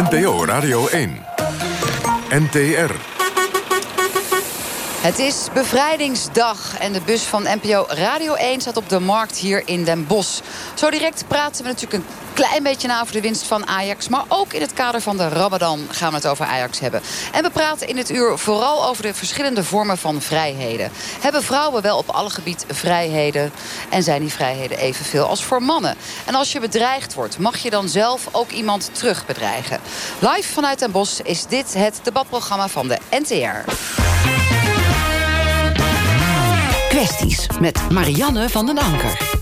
NPO Radio 1. NTR. Het is bevrijdingsdag en de bus van NPO Radio 1 staat op de markt hier in Den Bosch. Zo direct praten we natuurlijk een klein beetje na over de winst van Ajax. Maar ook in het kader van de Ramadan gaan we het over Ajax hebben. En we praten in dit uur vooral over de verschillende vormen van vrijheden. Hebben vrouwen wel op alle gebieden vrijheden? En zijn die vrijheden evenveel als voor mannen? En als je bedreigd wordt, mag je dan zelf ook iemand terugbedreigen? Live vanuit Den Bosch is dit het debatprogramma van de NTR. Met Marianne van den Anker.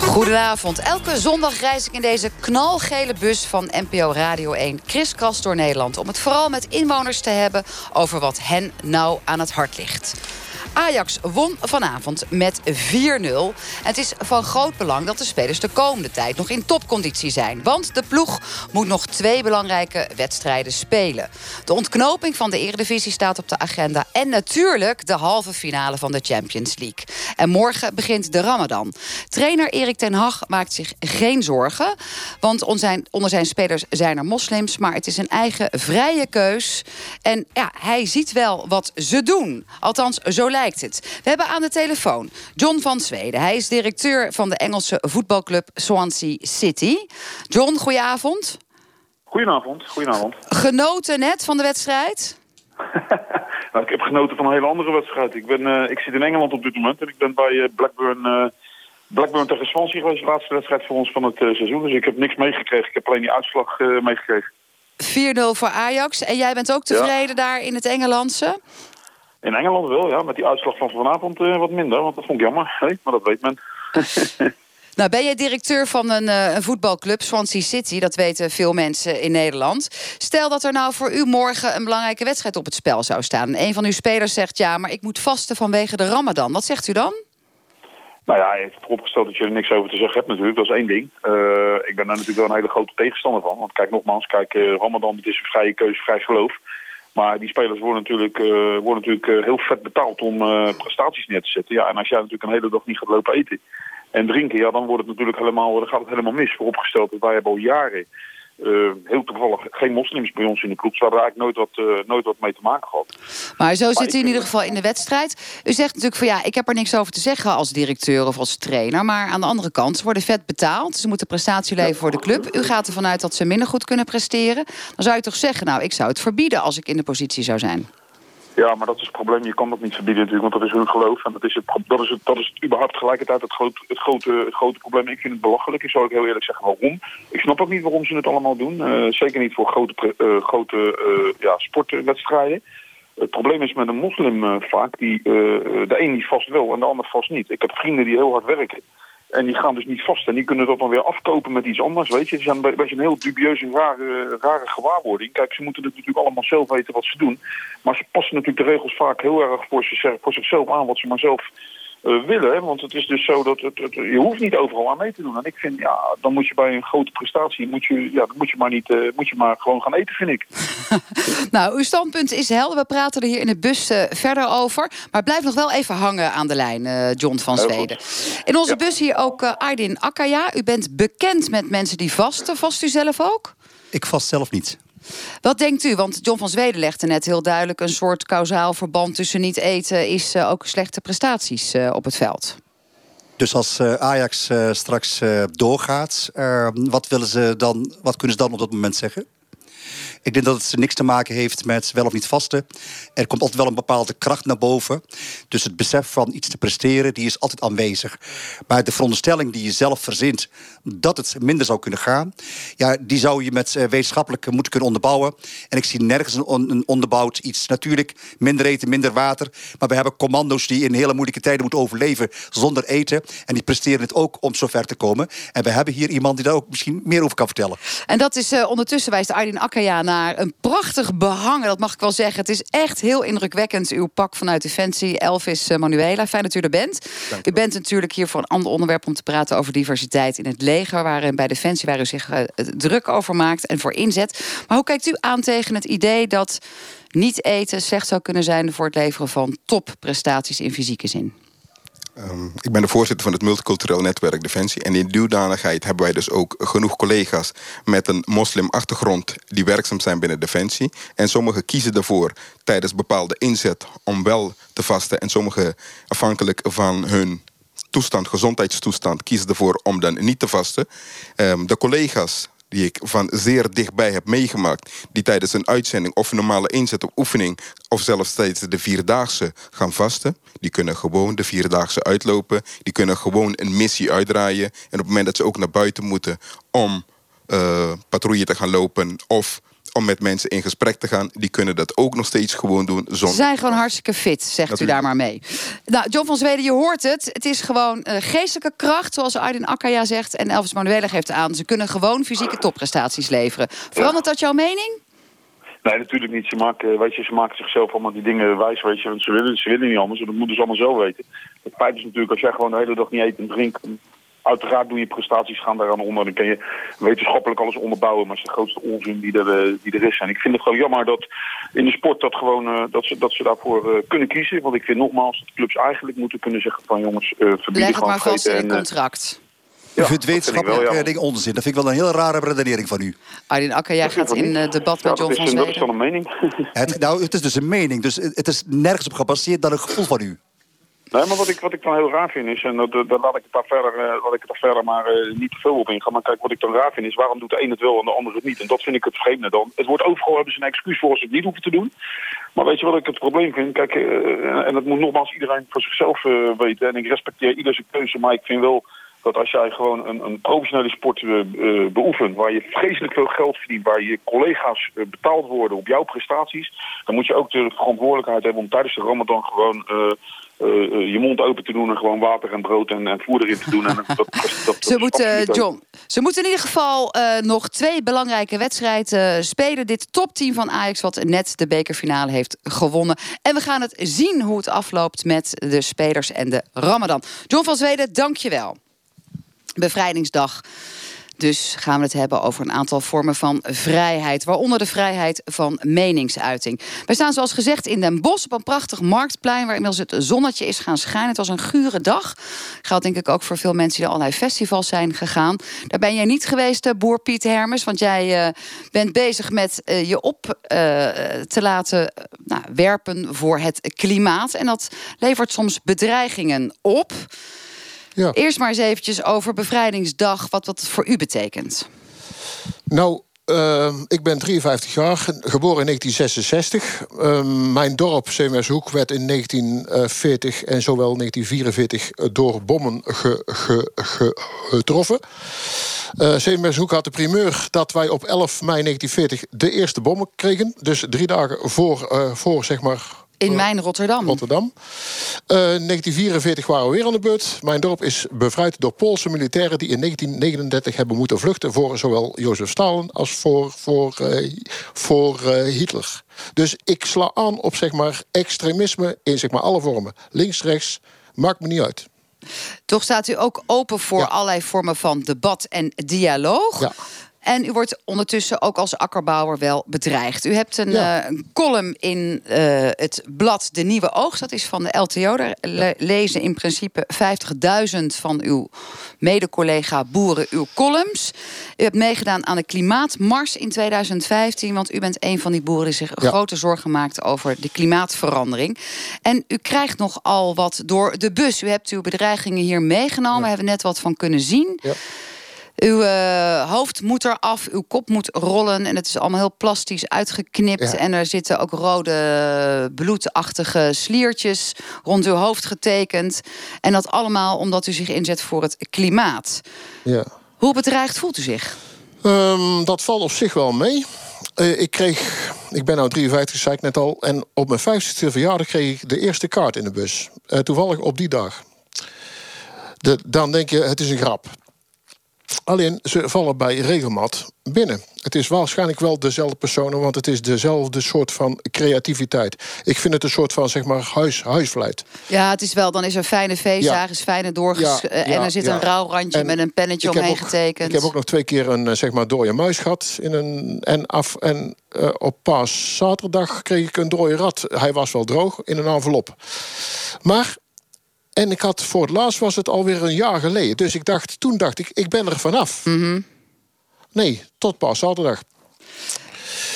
Goedenavond. Elke zondag reis ik in deze knalgele bus van NPO Radio 1 kriskras door Nederland... om het vooral met inwoners te hebben over wat hen nou aan het hart ligt. Ajax won vanavond met 4-0. En het is van groot belang dat de spelers de komende tijd nog in topconditie zijn. Want de ploeg moet nog twee belangrijke wedstrijden spelen. De ontknoping van de Eredivisie staat op de agenda. En natuurlijk de halve finale van de Champions League. En morgen begint de Ramadan. Trainer Erik ten Hag maakt zich geen zorgen. Want onder zijn spelers zijn er moslims. Maar het is een eigen vrije keus. En ja, hij ziet wel wat ze doen. Althans, zo lijkt we hebben aan de telefoon John van Zweden. Hij is directeur van de Engelse voetbalclub Swansea City. John, goedenavond. Goedenavond, goedenavond. Genoten net van de wedstrijd? nou, ik heb genoten van een hele andere wedstrijd. Ik, ben, uh, ik zit in Engeland op dit moment en ik ben bij uh, Blackburn, uh, Blackburn tegen Swansea geweest. De laatste wedstrijd voor ons van het seizoen. Dus ik heb niks meegekregen. Ik heb alleen die uitslag meegekregen. 4-0 voor Ajax. En jij bent ook tevreden daar in het Engelandse? In Engeland wel, ja. Met die uitslag van vanavond uh, wat minder, want dat vond ik jammer. Maar dat weet men. nou, ben jij directeur van een, uh, een, voetbalclub, Swansea City. Dat weten veel mensen in Nederland. Stel dat er nou voor u morgen een belangrijke wedstrijd op het spel zou staan. Een van uw spelers zegt ja, maar ik moet vasten vanwege de ramadan. Wat zegt u dan? Nou ja, je heeft vooropgesteld dat je er niks over te zeggen hebt natuurlijk. Dat is één ding. Uh, ik ben daar natuurlijk wel een hele grote tegenstander van. Want kijk nogmaals, kijk, ramadan het is een vrije keuze, vrij geloof. Maar die spelers worden natuurlijk, uh, worden natuurlijk uh, heel vet betaald om uh, prestaties neer te zetten. Ja, en als jij natuurlijk een hele dag niet gaat lopen eten en drinken, ja, dan wordt het natuurlijk helemaal, dan gaat het helemaal mis. Vooropgesteld dat wij hebben al jaren heel toevallig geen moslims bij ons in de club. Dus we hebben eigenlijk nooit wat, nooit wat mee te maken gehad. Maar zo zit u in ieder geval in de wedstrijd. U zegt natuurlijk van ja, ik heb er niks over te zeggen als directeur of als trainer. Maar aan de andere kant, ze worden vet betaald. Ze moeten prestatie leveren voor de club. U gaat ervan uit dat ze minder goed kunnen presteren. Dan zou je toch zeggen, nou, ik zou het verbieden als ik in de positie zou zijn. Ja, maar dat is het probleem. Je kan dat niet verbieden natuurlijk, want dat is hun geloof. En dat is, het, dat is, het, dat is het überhaupt tegelijkertijd het, groot, het, grote, het grote probleem. Ik vind het belachelijk. Ik zou ook heel eerlijk zeggen waarom. Ik snap ook niet waarom ze het allemaal doen. Uh, zeker niet voor grote, uh, grote uh, ja, sportwedstrijden. Het probleem is met een moslim vaak, die, de een die vast wel en de ander vast niet. Ik heb vrienden die heel hard werken. En die gaan dus niet vast. En die kunnen dat dan weer afkopen met iets anders, weet je. Het is een beetje een heel dubieuze rare, rare gewaarwording. Kijk, ze moeten natuurlijk allemaal zelf weten wat ze doen. Maar ze passen natuurlijk de regels vaak heel erg voor, zichzelf aan... wat ze maar zelf willen. Want het is dus zo dat het, het, je hoeft niet overal aan mee te doen. En ik vind, ja, dan moet je bij een grote prestatie, moet je, ja, dan moet je maar niet, uh, moet je maar gewoon gaan eten, vind ik. nou, uw standpunt is helder. We praten er hier in de bus uh, verder over. Maar blijf nog wel even hangen aan de lijn, John van Zweden. In onze bus hier ook Aydin Akkaya. U bent bekend met mensen die vasten. Vast u zelf ook? Ik vast zelf niet. Wat denkt u? Want John van Zweden legde net heel duidelijk... een soort kausaal verband tussen niet eten... is uh, ook slechte prestaties uh, op het veld. Dus als uh, Ajax straks doorgaat... wat, willen ze dan, wat kunnen ze dan op dat moment zeggen? Ik denk dat het niks te maken heeft met wel of niet vasten. Er komt altijd wel een bepaalde kracht naar boven. Dus het besef van iets te presteren, die is altijd aanwezig. Maar de veronderstelling die je zelf verzint dat het minder zou kunnen gaan, ja, die zou je met uh, wetenschappelijk moeten kunnen onderbouwen. En ik zie nergens een, on een onderbouwd iets. Natuurlijk, minder eten, minder water. Maar we hebben commando's die in hele moeilijke tijden moeten overleven zonder eten. En die presteren het ook om zover te komen. En we hebben hier iemand die daar ook misschien meer over kan vertellen. En dat is uh, ondertussen wijst Aydin Akkaya naar een prachtig behangen. Dat mag ik wel zeggen. Het is echt heel indrukwekkend. Uw pak vanuit Defensie, Elvis eh, Manuela. Fijn dat u er bent. u bent natuurlijk hier voor een ander onderwerp om te praten over diversiteit in het leger. Waarin bij Defensie waar u zich uh, druk over maakt en voor inzet. Maar hoe kijkt u aan tegen het idee dat niet eten slecht zou kunnen zijn voor het leveren van topprestaties in fysieke zin? Ehm, ik ben de voorzitter van het Multicultureel Netwerk Defensie. En in die hebben wij dus ook genoeg collega's met een moslimachtergrond die werkzaam zijn binnen Defensie. En sommigen kiezen ervoor tijdens bepaalde inzet om wel te vasten. En sommigen afhankelijk van hun toestand, gezondheidstoestand, kiezen ervoor om dan niet te vasten. Ehm, de collega's die ik van zeer dichtbij heb meegemaakt, die tijdens een uitzending of een normale inzet of oefening, of zelfs tijdens de vierdaagse gaan vasten, die kunnen gewoon de vierdaagse uitlopen, die kunnen gewoon een missie uitdraaien. En op het moment dat ze ook naar buiten moeten om uh, patrouille te gaan lopen of om met mensen in gesprek te gaan. Die kunnen dat ook nog steeds gewoon doen. Zonder... Ze zijn gewoon hartstikke fit, zegt u daar maar mee. Nou, John van Zweden, je hoort het. Het is gewoon uh, geestelijke kracht, zoals Aydin Akkaya zegt. En Elvis Manuela geeft aan. Ze kunnen gewoon fysieke topprestaties leveren. Verandert dat jouw mening? Nee, natuurlijk niet. Ze maken, weet je, ze maken zichzelf allemaal die dingen wijs. Weet je, want ze willen, ze willen niet anders. Dat moeten ze allemaal zelf weten. Het feit is natuurlijk, als jij gewoon de hele dag niet eet en drinkt uiteraard doe je prestaties gaan daaraan onder. Dan kun je wetenschappelijk alles onderbouwen. Maar het is de grootste onzin die er, eh, die er is. En ik vind het gewoon jammer dat in de sport dat, gewoon, uh, dat, ze, dat ze daarvoor uh, kunnen kiezen. Want ik vind nogmaals dat clubs eigenlijk moeten kunnen zeggen van jongens, uh, verbieden Leg het maar vast in het contract. Ja, u vindt wetenschappelijke ding onzin. Dat vind ik wel een heel rare redenering van u. Arjen Akker, jij gaat in uh, debat met John van Zweden. Dat is dan een mening. het, nou, het is dus een mening. Dus het is nergens op gebaseerd dan een gevoel van u. Nee, maar wat ik, wat ik dan heel raar vind is, en dat, dat laat ik het daar verder, uh, laat ik het daar verder maar uh, niet te veel op ingaan. Maar kijk, wat ik dan raar vind is, waarom doet de een het wel en de ander het niet? En dat vind ik het vreemde dan. Het wordt overal hebben ze een excuus voor als ze het niet hoeven te doen. Maar weet je wat ik het probleem vind? Kijk, uh, en dat moet nogmaals iedereen voor zichzelf weten. En ik respecteer ieder zijn keuze, maar ik vind wel dat als jij gewoon een, een professionele sport uh, beoefent... waar je vreselijk veel geld verdient, waar je collega's uh, betaald worden op jouw prestaties... dan moet je ook de verantwoordelijkheid hebben om tijdens de ramadan gewoon... je mond open te doen en gewoon water en brood en, en voer erin te doen. En dat, dat, dat, ze, moeten, John, ze moeten in ieder geval nog twee belangrijke wedstrijden spelen. Dit topteam van Ajax wat net de bekerfinale heeft gewonnen. En we gaan het zien hoe het afloopt met de spelers en de ramadan. John van Zweden, dank je wel. Bevrijdingsdag. Dus gaan we het hebben over een aantal vormen van vrijheid. Waaronder de vrijheid van meningsuiting. Wij staan zoals gezegd in Den Bosch op een prachtig marktplein... waar inmiddels het zonnetje is gaan schijnen. Het was een gure dag. Geldt denk ik ook voor veel mensen die naar allerlei festivals zijn gegaan. Daar ben jij niet geweest, eh, boer Piet Hermes. Want jij uh, bent bezig met uh, je op te laten nou, werpen voor het klimaat. En dat levert soms bedreigingen op... Ja. Eerst maar eens eventjes over bevrijdingsdag, wat dat voor u betekent. Nou, uh, ik ben 53 jaar, geboren in 1966. Uh, mijn dorp, Zeemershoek, werd in 1940 en zowel 1944 door bommen ge, ge, ge, getroffen. Uh, Zeemershoek had de primeur dat wij op 11 mei 1940 de eerste bommen kregen. Dus drie dagen voor, uh, voor zeg maar, in mijn Rotterdam. Rotterdam. Uh, 1944 waren we weer aan de beurt. Mijn dorp is bevrijd door Poolse militairen... die in 1939 hebben moeten vluchten... voor zowel Jozef Stalin als voor, voor, uh, voor uh, Hitler. Dus ik sla aan op zeg maar, extremisme in zeg maar, alle vormen. Links, rechts, maakt me niet uit. Toch staat u ook open voor ja. allerlei vormen van debat en dialoog. Ja. En u wordt ondertussen ook als akkerbouwer wel bedreigd. U hebt een, ja. uh, een column in uh, het blad De Nieuwe Oogst. Dat is van de LTO. Daar le lezen in principe 50.000 van uw mede-collega boeren uw columns. U hebt meegedaan aan de Klimaatmars in 2015. Want u bent een van die boeren die zich ja. grote zorgen maakt over de klimaatverandering. En u krijgt nogal wat door de bus. U hebt uw bedreigingen hier meegenomen. Ja. We hebben net wat van kunnen zien. Ja. Uw uh, hoofd moet eraf, uw kop moet rollen. En het is allemaal heel plastisch uitgeknipt. Ja. En er zitten ook rode bloedachtige sliertjes rond uw hoofd getekend. En dat allemaal omdat u zich inzet voor het klimaat. Ja. Hoe bedreigd voelt u zich? Um, dat valt op zich wel mee. Uh, ik kreeg, ik ben nou 53, zei ik net al. En op mijn 50ste verjaardag kreeg ik de eerste kaart in de bus. Uh, toevallig op die dag. De, dan denk je, het is een grap. Alleen ze vallen bij regelmat binnen. Het is waarschijnlijk wel dezelfde personen, want het is dezelfde soort van creativiteit. Ik vind het een soort van zeg maar huis, huisvleit. Ja, het is wel, dan is er fijne ja. is fijne doorges... Ja, ja, en er zit een rouwrandje en met een pennetje omheen ook, getekend. Ik heb ook nog twee keer een eh, zeg maar dode muis gehad. In een, en af, en uh, op paas zaterdag kreeg ik een dode rat. Hij was wel droog in een envelop. Maar En ik had voor het laatst was het alweer een jaar geleden. Dus ik dacht, toen dacht ik, ik ben er vanaf. Mhm. Nee, tot pas zaterdag.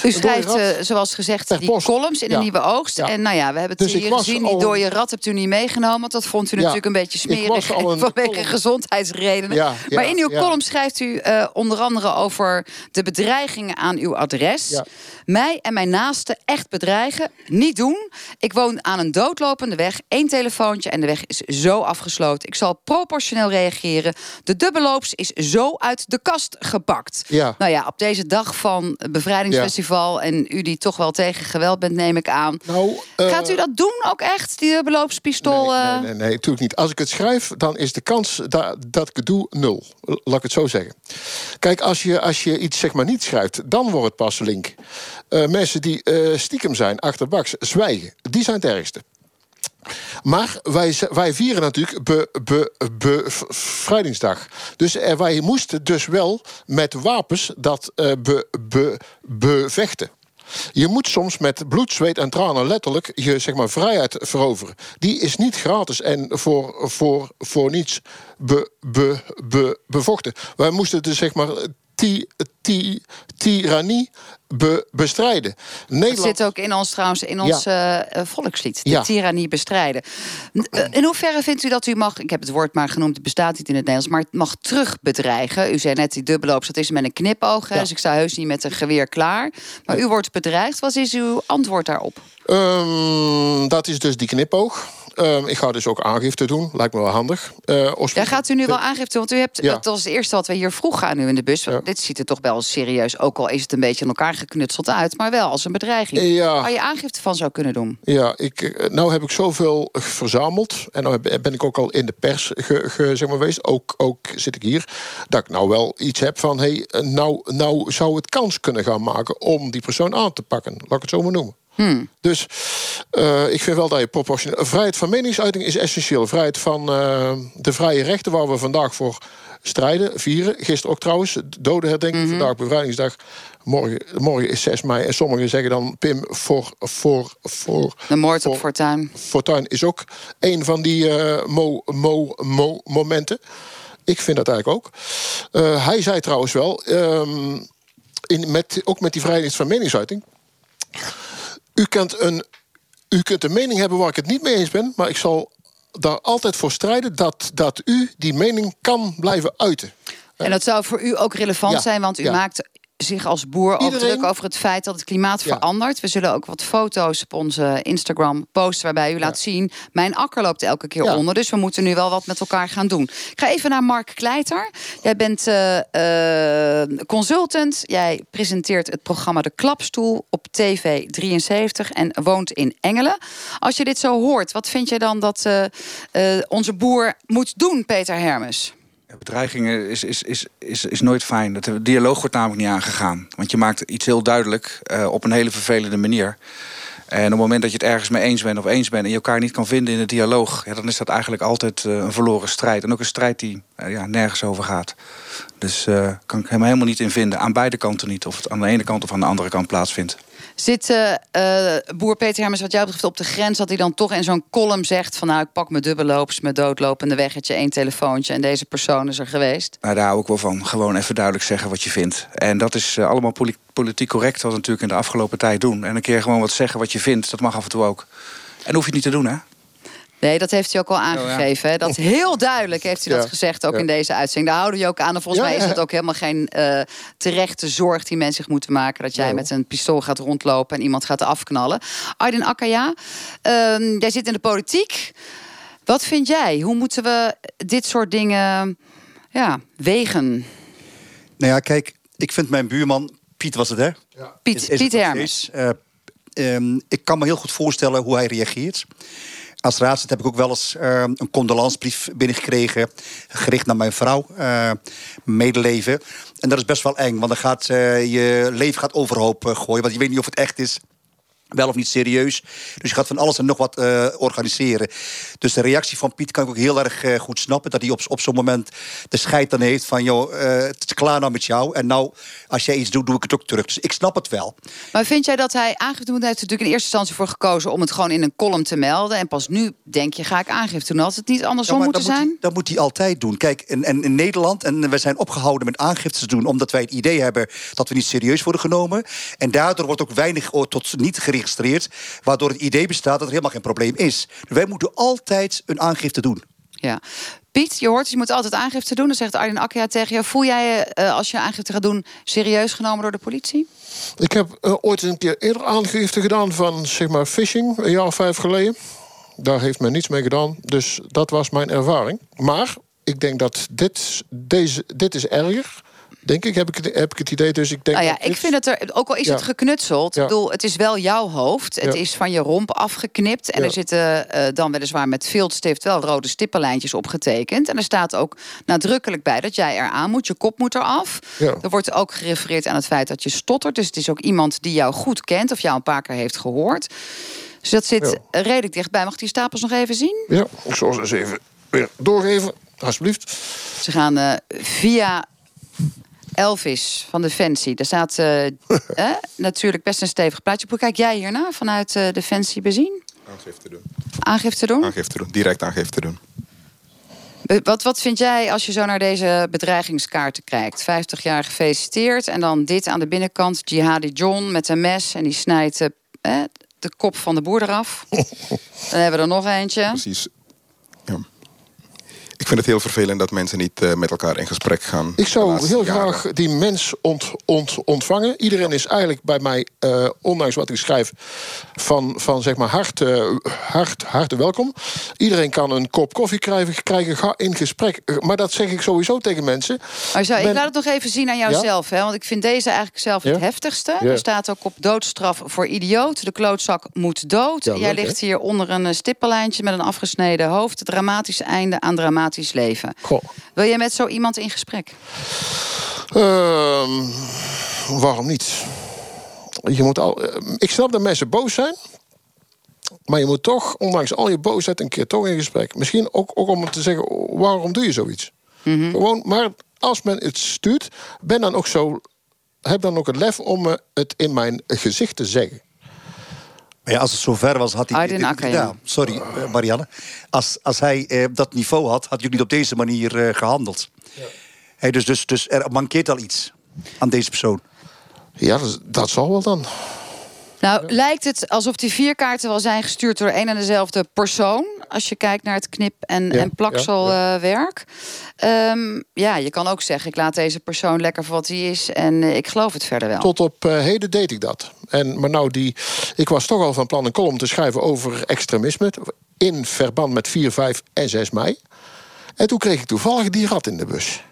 U schrijft, eh, zoals gezegd, die post. columns in Ja. een nieuwe oogst. Ja. En nou ja, we hebben het Dus ik hier gezien. Die dode rat hebt u niet meegenomen. Want dat vond u natuurlijk een beetje smerig. een vanwege column- gezondheidsredenen. Maar in uw column schrijft u eh, onder andere over de bedreigingen aan uw adres. Mij en mijn naasten echt bedreigen. Niet doen. Ik woon aan een doodlopende weg. Eén telefoontje en de weg is zo afgesloten. Ik zal proportioneel reageren. De dubbeloops is zo uit de kast gepakt. Nou ja, op deze dag van het en u die toch wel tegen geweld bent, neem ik aan. Nou, eh, Gaat u dat doen ook echt, die dubbelloopspistool? Nee, eh? nee, nee, nee, natuurlijk niet. Als ik het schrijf, dan is de kans da- dat ik het doe nul. Laat ik het zo zeggen. Kijk, als je, als je iets zeg maar niet schrijft, dan wordt het pas link. Eh, mensen die stiekem zijn, achterbaks, zwijgen, die zijn het ergste. Maar wij, wij vieren natuurlijk be, be, be, v- Vrijdingsdag. Dus eh, wij moesten dus wel met wapens dat eh, be, be, bevechten. Je moet soms met bloed, zweet en tranen letterlijk je zeg maar, vrijheid veroveren. Die is niet gratis en voor, voor, voor niets be, be, be, bevochten. Wij moesten dus zeg maar ti, ti, tirannie be, bestrijden. Nederland, zit ook in ons trouwens, in ons eh, eh, volkslied. De Ja. tirannie bestrijden. Eh, In hoeverre vindt u dat u mag, ik heb het woord maar genoemd, het bestaat niet in het Nederlands, maar het mag terugbedreigen? U zei net die dubbeloops, dat is met een knipoog. Ja. Dus ik sta heus niet met een geweer klaar. Maar u wordt bedreigd. Wat is uw antwoord daarop? Ehm, dat is dus die knipoog. Ehm, ik ga dus ook aangifte doen. Lijkt me wel handig. Ja, oorspronkelijk- gaat u nu wel aangifte doen? Want u hebt, Ja. dat was het eerste wat we hier vroegen aan u in de bus. Ja. Dit ziet er toch wel serieus, ook al is het een beetje aan elkaar geknutseld uit, maar wel als een bedreiging. Ja. Waar je aangifte van zou kunnen doen. Ja, ik, eh, nou heb ik zoveel verzameld. En nou ben ik ook al in de pers ge, ge- zeg maar, geweest. Ook, ook zit ik hier. Dat ik nou wel iets heb van... Hey, eh, nou, nou zou het kans kunnen gaan maken om die persoon aan te pakken. Laat ik het zo maar noemen. Dus eh, ik vind wel dat je proportioneel... Vrijheid van meningsuiting is essentieel. Vrijheid van eh, de vrije rechten waar we vandaag voor strijden, vieren. Gisteren ook trouwens, dodenherdenking. Vandaag bevrijdingsdag. Morgen, morgen is 6 mei. En sommigen zeggen dan, Pim, voor... voor, voor De moord op Fortuin. Fortuin is ook een van die eh, mo, mo, mo, momenten. Ik vind dat eigenlijk ook. Hij zei trouwens wel, ehm, in, met, ook met die vrijheid van meningsuiting... U kunt, een, u kunt een mening hebben waar ik het niet mee eens ben... maar ik zal daar altijd voor strijden dat, dat u die mening kan blijven uiten. En dat zou voor u ook relevant Ja, zijn, want u ja. maakt zich als boer ook druk over het feit dat het klimaat Ja. verandert. We zullen ook wat foto's op onze Instagram posten waarbij u laat zien... mijn akker loopt elke keer onder, dus we moeten nu wel wat met elkaar gaan doen. Ik ga even naar Mark Kleiter. Jij bent eh, eh, consultant. Jij presenteert het programma De Klapstoel op TV 73 en woont in Engelen. Als je dit zo hoort, wat vind je dan dat eh, onze boer moet doen, Peter Hermes? Bedreigingen is, is, is, is, is nooit fijn. De dialoog wordt namelijk niet aangegaan. Want je maakt iets heel duidelijk eh, op een hele vervelende manier. En op het moment dat je het ergens mee eens bent of eens bent... en je elkaar niet kan vinden in de dialoog... Ja, dan is dat eigenlijk altijd eh, een verloren strijd. En ook een strijd die eh, ja, nergens over gaat. Dus eh kan ik helemaal niet in vinden. Aan beide kanten niet. Of het aan de ene kant of aan de andere kant plaatsvindt. Zit eh, boer Peter Hermens wat jou betreft op de grens... dat hij dan toch in zo'n column zegt van... nou, ik pak mijn dubbelloops, mijn doodlopende weggetje... één telefoontje en deze persoon is er geweest? Nou, daar hou ik wel van. Gewoon even duidelijk zeggen wat je vindt. En dat is eh, allemaal poli- politiek correct... wat we natuurlijk in de afgelopen tijd doen. En een keer gewoon wat zeggen wat je vindt. Dat mag af en toe ook. En hoef je het niet te doen, hè? Nee, dat heeft u ook al aangegeven. hè? Dat heel duidelijk heeft u dat gezegd, ook ja. in deze uitzending. Daar houden we je ook aan. En volgens Ja, mij is ja. dat ook helemaal geen eh, terechte zorg die mensen zich moeten maken. Dat jij met een pistool gaat rondlopen en iemand gaat afknallen. Aydin Akkaya, ehm, jij zit in de politiek. Wat vind jij? Hoe moeten we dit soort dingen ja, wegen? Nou ja, kijk, ik vind mijn buurman, Piet was het hè? Piet, Is- is het Piet Hermes. Eh, ehm, ik kan me heel goed voorstellen hoe hij reageert. Als raadslid heb ik ook wel eens ehm, een condolansbrief binnengekregen. Gericht naar mijn vrouw. eh, medeleven. En dat is best wel eng. Want dan gaat eh, je leven gaat overhoop gooien. Want je weet niet of het echt is. Wel of niet serieus. Dus je gaat van alles en nog wat uh, organiseren. Dus de reactie van Piet kan ik ook heel erg uh, goed snappen. Dat hij op, op zo'n moment de scheid dan heeft van... joh, uh, het is klaar nou met jou. En nou, als jij iets doet, doe ik het ook terug. Dus ik snap het wel. Maar vind jij dat hij aangifte moet? Hij heeft natuurlijk in eerste instantie voor gekozen... om het gewoon in een column te melden. En pas nu denk je, ga ik aangifte doen. Had het niet andersom ja, moeten dat zijn? Moet hij, dat moet hij altijd doen. Kijk, en, en in Nederland... en we zijn opgehouden met aangifte te doen... omdat wij het idee hebben dat we niet serieus worden genomen. En daardoor wordt ook weinig tot niet geregistreerd... waardoor het idee bestaat dat er helemaal geen probleem is. Wij moeten altijd een aangifte doen. Ja. Piet, je hoort, je moet altijd aangifte doen. Dan zegt Arjen Akkia tegen jou... voel jij je, uh, als je aangifte gaat doen, serieus genomen door de politie? Ik heb uh, ooit een keer eerder aangifte gedaan van, zeg maar, phishing... een jaar of vijf geleden. Daar heeft men niets mee gedaan. Dus dat was mijn ervaring. Maar ik denk dat dit, deze, dit is erger denk ik, heb ik, heb ik het idee. Dus ik denk. Nou ja, ik vind het er, ook al is Ja. het geknutseld, Ja. ik bedoel, het is wel jouw hoofd. Het Ja. is van je romp afgeknipt. En er zitten eh, dan weliswaar met viltstift wel rode stippenlijntjes opgetekend. En er staat ook nadrukkelijk bij dat jij eraan moet. Je kop moet eraf. Er wordt ook gerefereerd aan het feit dat je stottert. Dus het is ook iemand die jou goed kent of jou een paar keer heeft gehoord. Dus dat zit redelijk dichtbij. Mag ik die stapels nog even zien? Ja, ik zal ze eens even weer doorgeven. Alsjeblieft. Ze gaan eh, via Elvis van Defensie. Daar staat eh, eh, natuurlijk best een stevig plaatje. Hoe kijk jij hierna vanuit eh, Defensie bezien? Aangifte doen. Aangifte doen? Aangifte doen. Direct aangifte doen. Eh, Wat, wat vind jij als je zo naar deze bedreigingskaarten kijkt? 50 jaar gefeliciteerd en dan dit aan de binnenkant. Jihadi John met een mes en die snijdt eh, de kop van de boer eraf. dan hebben we er nog eentje. Precies. Ja. Ik vind het heel vervelend dat mensen niet eh, met elkaar in gesprek gaan. Ik zou heel jaren. graag die mens ont, ont, ontvangen. Iedereen is eigenlijk bij mij, eh, ondanks wat ik schrijf, van, van zeg maar hart, eh, hart, harte welkom. Iedereen kan een kop koffie krijgen, krijgen ga in gesprek. Maar dat zeg ik sowieso tegen mensen. Maar zo, ik laat het nog even zien aan jouzelf. Hè? Want ik vind deze eigenlijk zelf het heftigste. Ja. Er staat ook op doodstraf voor idioot. De klootzak moet dood. Ja, Jij leuk, ligt hè? hier onder een stippenlijntje met een afgesneden hoofd. Dramatisch einde aan dramatisch leven. Goh. Wil je met zo iemand in gesprek? Ehm, waarom niet? Je moet al, eh, ik snap dat mensen boos zijn. Maar je moet toch, ondanks al je boosheid, een keer toch in gesprek. Misschien ook, ook om te zeggen, waarom doe je zoiets? Gewoon, maar als men het stuurt, ben dan ook zo, heb dan ook het lef om me het in mijn gezicht te zeggen. Maar ja, als het zover was, had hij... Aydin. Ja, sorry, eh, Marianne. Als, als hij eh, dat niveau had, had hij niet op deze manier eh, gehandeld. Hey, dus, dus, dus er mankeert al iets aan deze persoon. Ja, dat, dat zal wel dan. Nou, lijkt het alsof die vier kaarten wel zijn gestuurd door een en dezelfde persoon. Als je kijkt naar het knip- en, Ja, en plakselwerk. Ehm, ja, je kan ook zeggen, ik laat deze persoon lekker voor wat hij is. En eh, ik geloof het verder wel. Tot op eh, heden deed ik dat. En, maar nou, die, ik was toch al van plan een column te schrijven over extremisme. In verband met 4, 5 en 6 mei. En toen kreeg ik toevallig die rat in de bus.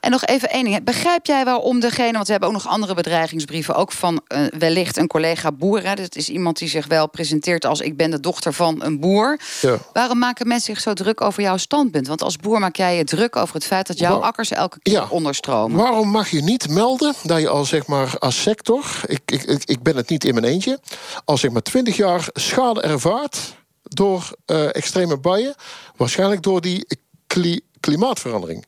En nog even één ding. Begrijp jij waarom degene... want we hebben ook nog andere bedreigingsbrieven... ook van eh, wellicht een collega boer. Hè? Dat is iemand die zich wel presenteert als... ik ben de dochter van een boer. Ja. Waarom maken mensen zich zo druk over jouw standpunt? Want als boer maak jij je druk over het feit... dat jouw akkers elke keer Ja. onderstromen. Waarom mag je niet melden dat je al zeg maar als sector, ik, ik, ik, ik ben het niet in mijn eentje, al zeg maar 20 jaar schade ervaart door eh, extreme buien, waarschijnlijk door die kli- klimaatverandering.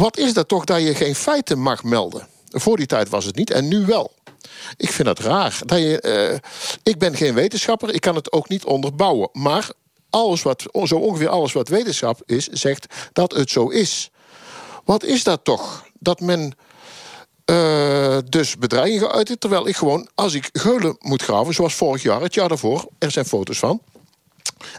Wat is dat toch dat je geen feiten mag melden? Voor die tijd was het niet en nu wel. Ik vind dat raar. Dat je, eh, ik ben geen wetenschapper, ik kan het ook niet onderbouwen. Maar alles wat, zo ongeveer alles wat wetenschap is, zegt dat het zo is. Wat is dat toch? Dat men eh, dus bedreigingen geuit terwijl ik gewoon, als ik geulen moet graven, zoals vorig jaar, het jaar daarvoor, er zijn foto's van.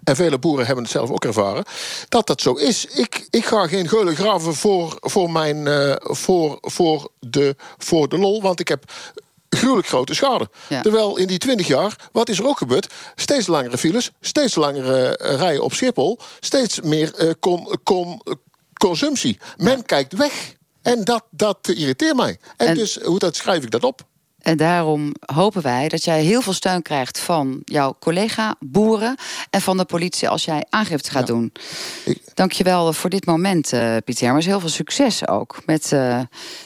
En vele boeren hebben het zelf ook ervaren. Dat dat zo is. Ik, ik ga geen geulen graven voor, voor, mijn, eh, voor, voor, de, voor de lol. Want ik heb gruwelijk grote schade. Ja. Terwijl in die 20 jaar, wat is er ook gebeurd? Steeds langere files, steeds langere rijen op Schiphol. Steeds meer eh, con, con, consumptie. Men kijkt weg. En dat, dat irriteert mij. En, En- dus, hoe dat schrijf ik dat op? En daarom hopen wij dat jij heel veel steun krijgt van jouw collega boeren en van de politie als jij aangifte gaat doen. Ik- Dankjewel voor dit moment, eh Pieter Hermers. Heel veel succes ook. Met, eh,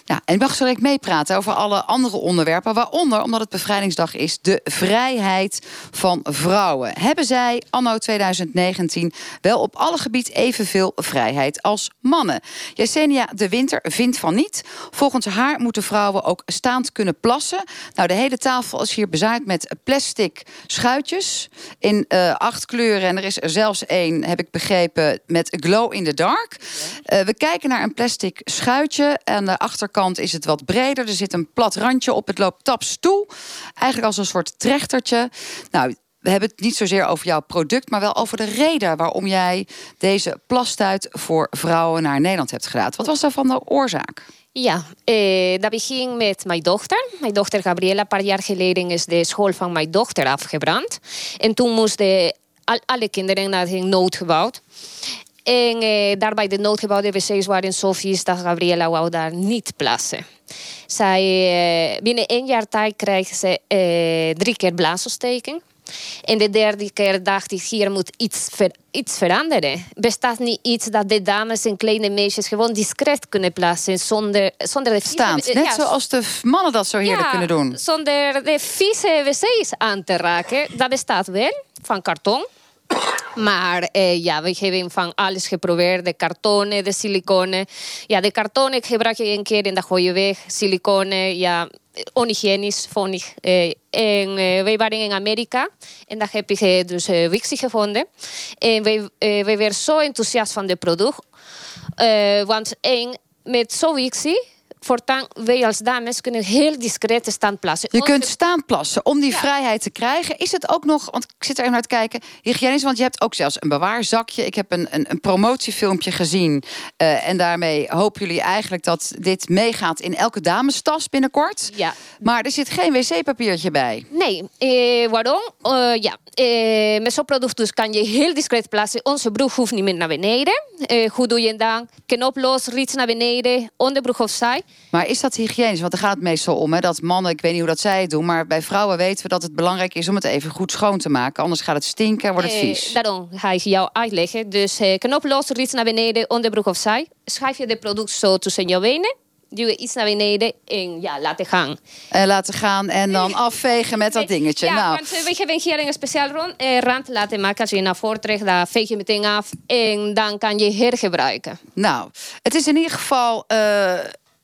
ja, en mag zo direct meepraten over alle andere onderwerpen. Waaronder, omdat het bevrijdingsdag is, de vrijheid van vrouwen. Hebben zij anno 2019 wel op alle gebied evenveel vrijheid als mannen? Yesenia de Winter vindt van niet. Volgens haar moeten vrouwen ook staand kunnen plassen. Nou, de hele tafel is hier bezaaid met plastic schuitjes in eh, acht kleuren. En er is er zelfs één, heb ik begrepen, met glow in the dark. Eh, we kijken naar een plastic schuitje. Aan de achterkant is het wat breder. Er zit een plat randje op. Het loopt tapstoel. Eigenlijk als een soort trechtertje. Nou, we hebben het niet zozeer over jouw product, maar wel over de reden waarom jij deze plastuit voor vrouwen naar Nederland hebt gedaan. Wat was daarvan de oorzaak? Ja, eh, dat beging met mijn dochter. Mijn dochter Gabriela, een paar jaar geleden is de school van mijn dochter afgebrand. En toen moesten al, alle kinderen naar het noodgebouw. En eh, daar bij de noodgebouwde wc's waren zo vies dat Gabriela wou daar niet plaatsen. Zij, eh, binnen één jaar tijd kreeg ze eh, drie keer blaasontsteking. En de derde keer dacht ik, hier moet iets, ver, iets veranderen. Bestaat niet iets dat de dames en kleine meisjes gewoon discreet kunnen plaatsen zonder, zonder de vieze- Staand. Net ja, zoals de mannen dat zo heerlijk ja, kunnen doen. Zonder de vieze wc's aan te raken. Dat bestaat wel, van karton. Maar eh, ja, we hebben van alles geprobeerd. De kartonnen, de siliconen. Ja, de kartonnen gebruik je een keer en dan gooi weg. Siliconen, ja, onhygiënisch vond. Eh, en eh, wij waren in Amerika en daar heb ik eh, dus eh, Wixie gevonden. En wij, eh, wij waren zo enthousiast van het product. Eh, want met zo'n Wixie, voortaan wij als dames kunnen heel discreet staan plaatsen. Je Onze- kunt staan plassen om die Ja. vrijheid te krijgen. Is het ook nog, want ik zit er even naar te kijken, hygiënisch? Want je hebt ook zelfs een bewaarzakje. Ik heb een, een, een promotiefilmpje gezien. eh, en daarmee hopen jullie eigenlijk dat dit meegaat in elke damestas binnenkort. Ja. Maar er zit geen wc-papiertje bij. Nee, eh, waarom? Eh, ja, eh, met zo'n product dus kan je heel discreet plaatsen. Onze broek hoeft niet meer naar beneden. Eh, hoe doe je het dan? Knop los, riets naar beneden, onderbroek opzij. Maar is dat hygiënisch? Want daar gaat het meestal om. Hè? Dat mannen, ik weet niet hoe dat zij het doen. Maar bij vrouwen weten we dat het belangrijk is om het even goed schoon te maken. Anders gaat het stinken en wordt het Eh, vies. daarom ga ik jou uitleggen. Dus eh, knop los, riets naar beneden, onderbroek opzij. Schrijf je het product zo tussen je benen. Duw je iets naar beneden en ja, laten gaan. En laten gaan en dan afvegen met dat dingetje. Ja, nou, want eh, we hebben hier een speciaal rond, eh, rand laten maken. Als je naar voren trekt, dan veeg je meteen af. En dan kan je hergebruiken. Nou, het is in ieder geval eh,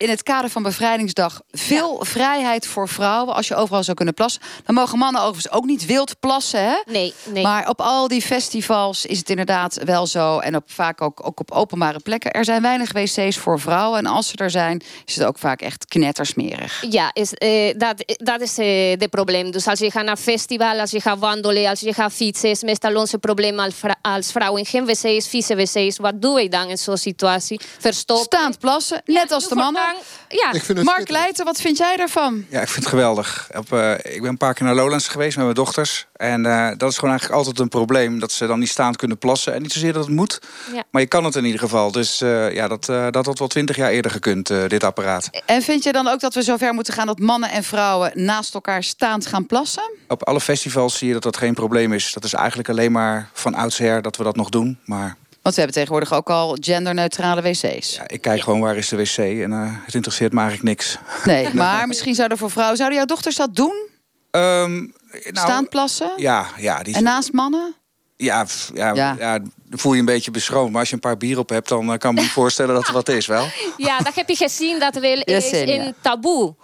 in het kader van Bevrijdingsdag veel vrijheid voor vrouwen. Als je overal zou kunnen plassen. Dan mogen mannen overigens ook niet wild plassen. Hè? Nee, nee. Maar op al die festivals is het inderdaad wel zo. En op, vaak ook, ook op openbare plekken. Er zijn weinig wc's voor vrouwen. En als ze er zijn, is het ook vaak echt knettersmerig. Ja, is, eh, dat, dat is eh, het probleem. Dus als je gaat naar festival, als je gaat wandelen, als je gaat fietsen, is meestal onze probleem als, als vrouwen. Geen wc's, vieze wc's. Wat doe je dan in zo'n situatie? Verstoppen. Staand plassen, net als de mannen. Ja, Ik vind het Mark. Leijten, wat vind jij daarvan? Ja, ik vind het geweldig. Op, eh, ik ben een paar keer naar Lowlands geweest met mijn dochters. En eh, dat is gewoon eigenlijk altijd een probleem. Dat ze dan niet staand kunnen plassen. En niet zozeer dat het moet. Ja. Maar je kan het in ieder geval. Dus eh, ja, dat, eh, dat had wel twintig jaar eerder gekund, eh, dit apparaat. En vind je dan ook dat we zover moeten gaan dat mannen en vrouwen naast elkaar staand gaan plassen? Op alle festivals zie je dat dat geen probleem is. Dat is eigenlijk alleen maar van oudsher dat we dat nog doen. Maar Want we hebben tegenwoordig ook al genderneutrale wc's. ja, ik kijk gewoon waar is de wc. En eh, het interesseert me eigenlijk niks. Nee, maar misschien zouden voor vrouwen... Zouden jouw dochters dat doen? Ehm, nou, Staand plassen? Ja, ja, die, En naast mannen? ja, pff, ja, Ja. voel je een beetje beschroomd. Maar als je een paar bier op hebt, dan eh, kan ik me voorstellen dat er wat is, wel. ja, dat heb je gezien. Dat wel is een taboe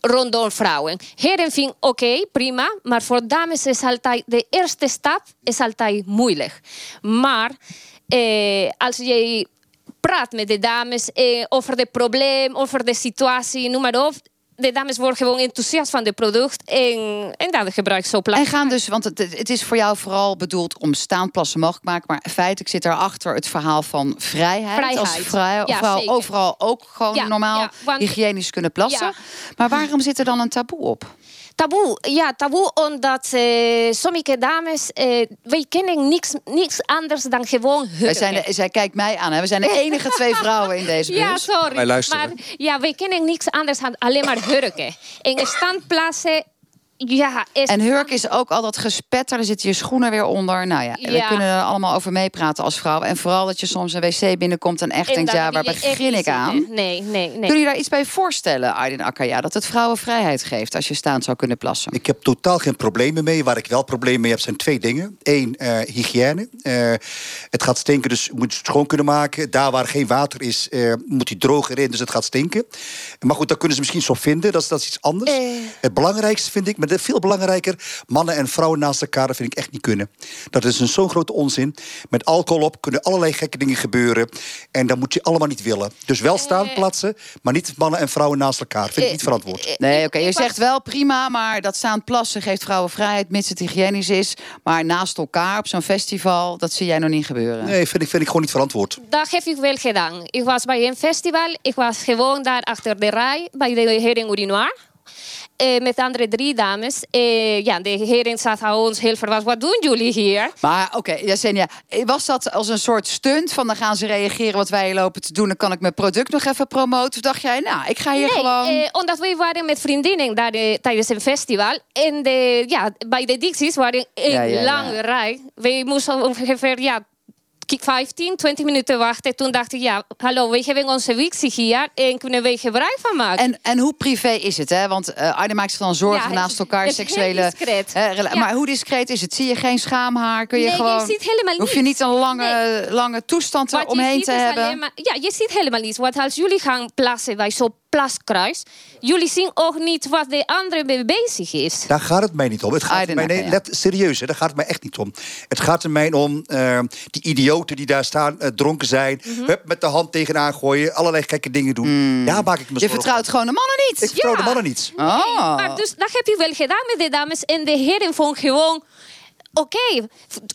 rondom vrouwen. Heren vinden oké, prima. Maar voor dames is altijd de eerste stap is altijd moeilijk. Maar als je praat met de dames eh, over het probleem, over de situatie, noem maar op. De dames worden gewoon enthousiast van het product en, en dat gebruik ik zo plaats. En gaan dus, want het, het is voor jou vooral bedoeld om staandplassen mogelijk te maken. Maar feitelijk zit daarachter het verhaal van vrijheid. Vrijheid. Als vrouw, Ja, overal ook gewoon Ja, normaal ja, want- hygiënisch kunnen plassen. Maar waarom zit er dan een taboe op? Taboe, ja, taboe omdat uh, sommige dames, uh, wij kennen niks, niks anders dan gewoon hurken. Wij zijn de, zij kijkt mij aan, hè? we zijn de enige twee vrouwen in deze bus. Ja, sorry. Wij luisteren. Maar ja, wij kennen niks anders dan alleen maar hurken. In standplaatsen ja, is... En hurk is ook al dat gespetter. Er zitten je schoenen weer onder. Nou ja, we kunnen er allemaal over meepraten als vrouw. En vooral dat je soms een wc binnenkomt en echt denkt... ja, waar begin ik aan? Nee, nee, nee. Kun je daar iets bij voorstellen, Aydin Akkaya? Dat het vrouwen vrijheid geeft als je staand zou kunnen plassen? Ik heb totaal geen problemen mee. Waar ik wel problemen mee heb, zijn twee dingen. Eén, uh, hygiëne. Uh, het gaat stinken, dus je moet het schoon kunnen maken. Daar waar geen water is, uh, moet hij droger in, dus het gaat stinken. Maar goed, daar kunnen ze misschien zo vinden. Dat is, dat is iets anders. Het belangrijkste vind ik maar veel belangrijker, mannen en vrouwen naast elkaar, dat vind ik echt niet kunnen. Dat is een zo'n grote onzin. Met alcohol op kunnen allerlei gekke dingen gebeuren. En dat moet je allemaal niet willen. Dus wel staan plaatsen, maar niet mannen en vrouwen naast elkaar. Vind ik niet verantwoord. Nee, oké. Je zegt wel prima, maar dat staan plassen geeft vrouwen vrijheid, mits het hygiënisch is. Maar naast elkaar op zo'n festival, dat zie jij nog niet gebeuren. Nee, vind ik, vind ik gewoon niet verantwoord. Dat heb ik wel gedaan. Ik was bij een festival, ik was gewoon daar achter de rij bij de hering Urinoir. Uh, met andere drie dames. Uh, ja, de heren zaten ons heel verrast. Wat doen jullie hier? Maar oké, okay, Jasenia, was dat als een soort stunt? Van dan gaan ze reageren wat wij lopen te doen. Dan kan ik mijn product nog even promoten. Of dacht jij, nou, ik ga hier nee, gewoon... Uh, omdat wij waren met vriendinnen daar tijdens een festival. En de, ja, bij de Dixies waren een ja, ja, lange rij. Wij moesten ongeveer ja, 15, 20 minuten wachten. Toen dacht ik, ja, hallo, we hebben onze wixie hier en kunnen we gebruik van maken. En, en hoe privé is het? Hè? Want uh, Arne maakt zich dan zorgen ja, naast elkaar, seksuele... Hè, ja. Maar hoe discreet is het? Zie je geen schaamhaar? Kun je nee, gewoon... je ziet helemaal Hoef je niet een lange, nee. lange toestand eromheen te hebben? Maar, ja, je ziet helemaal niets. Want als jullie gaan plaatsen bij zo'n plaskruis. Jullie zien ook niet wat de andere mee bezig is. Daar gaat het mij niet om. Het gaat mij, nee, let, serieus, hè, daar gaat het mij echt niet om. Het gaat er mij om uh, die idioten die daar staan, uh, dronken zijn... Mm -hmm. met de hand tegenaan gooien, allerlei gekke dingen doen. Mm. Daar maak ik me Je vertrouwt gewoon de mannen niet? Ik vertrouw ja. de mannen niet. Oh. Nee, maar dus dat heb je wel gedaan met de dames. En de heren vonden gewoon... Oké, okay,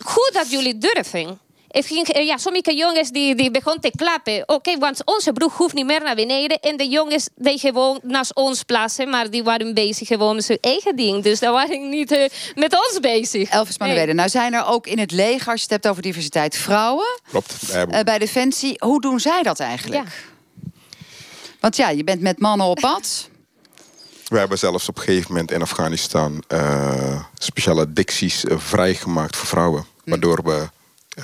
goed dat jullie durven. Ging, ja, sommige jongens die, die begonnen te klappen. Oké, okay, want onze broek hoeft niet meer naar beneden. En de jongens die gewoon naast ons plaatsen. Maar die waren bezig gewoon met hun eigen ding. Dus daar waren niet uh, met ons bezig. Elvis Manuele, nee. nou zijn er ook in het leger, als je het hebt over diversiteit, vrouwen. Klopt. Uh, bij Defensie. Hoe doen zij dat eigenlijk? Ja. Want ja, je bent met mannen op pad. We hebben zelfs op een gegeven moment in Afghanistan uh, speciale dicties vrijgemaakt voor vrouwen. Waardoor we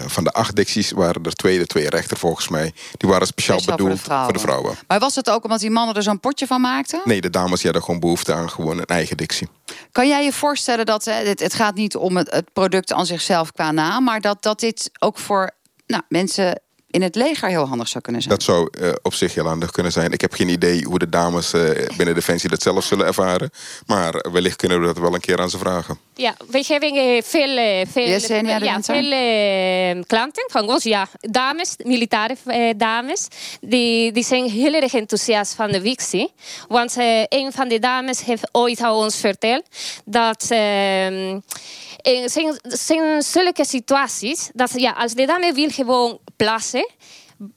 van de acht dicties waren er twee, de twee rechter volgens mij. Die waren speciaal, speciaal bedoeld voor de, voor de, vrouwen. Maar was het ook omdat die mannen er zo'n potje van maakten? Nee, de dames hadden gewoon behoefte aan gewoon een eigen dictie. Kan jij je voorstellen dat het, het gaat niet om het, het product aan zichzelf qua naam... maar dat, dat dit ook voor nou, mensen in het leger heel handig zou kunnen zijn. Dat zou uh, op zich heel handig kunnen zijn. Ik heb geen idee hoe de dames uh, binnen Defensie dat zelf zullen ervaren. Maar wellicht kunnen we dat wel een keer aan ze vragen. Ja, we hebben uh, veel, veel, yes, ja, ja, veel klanten van ons. Ja, dames, militaire dames. Die, die zijn heel erg enthousiast van de Wixie. Want een van de dames heeft ooit aan ons verteld... dat ehm, er zijn, zijn zulke situaties dat ja, als de dame wil gewoon plassen,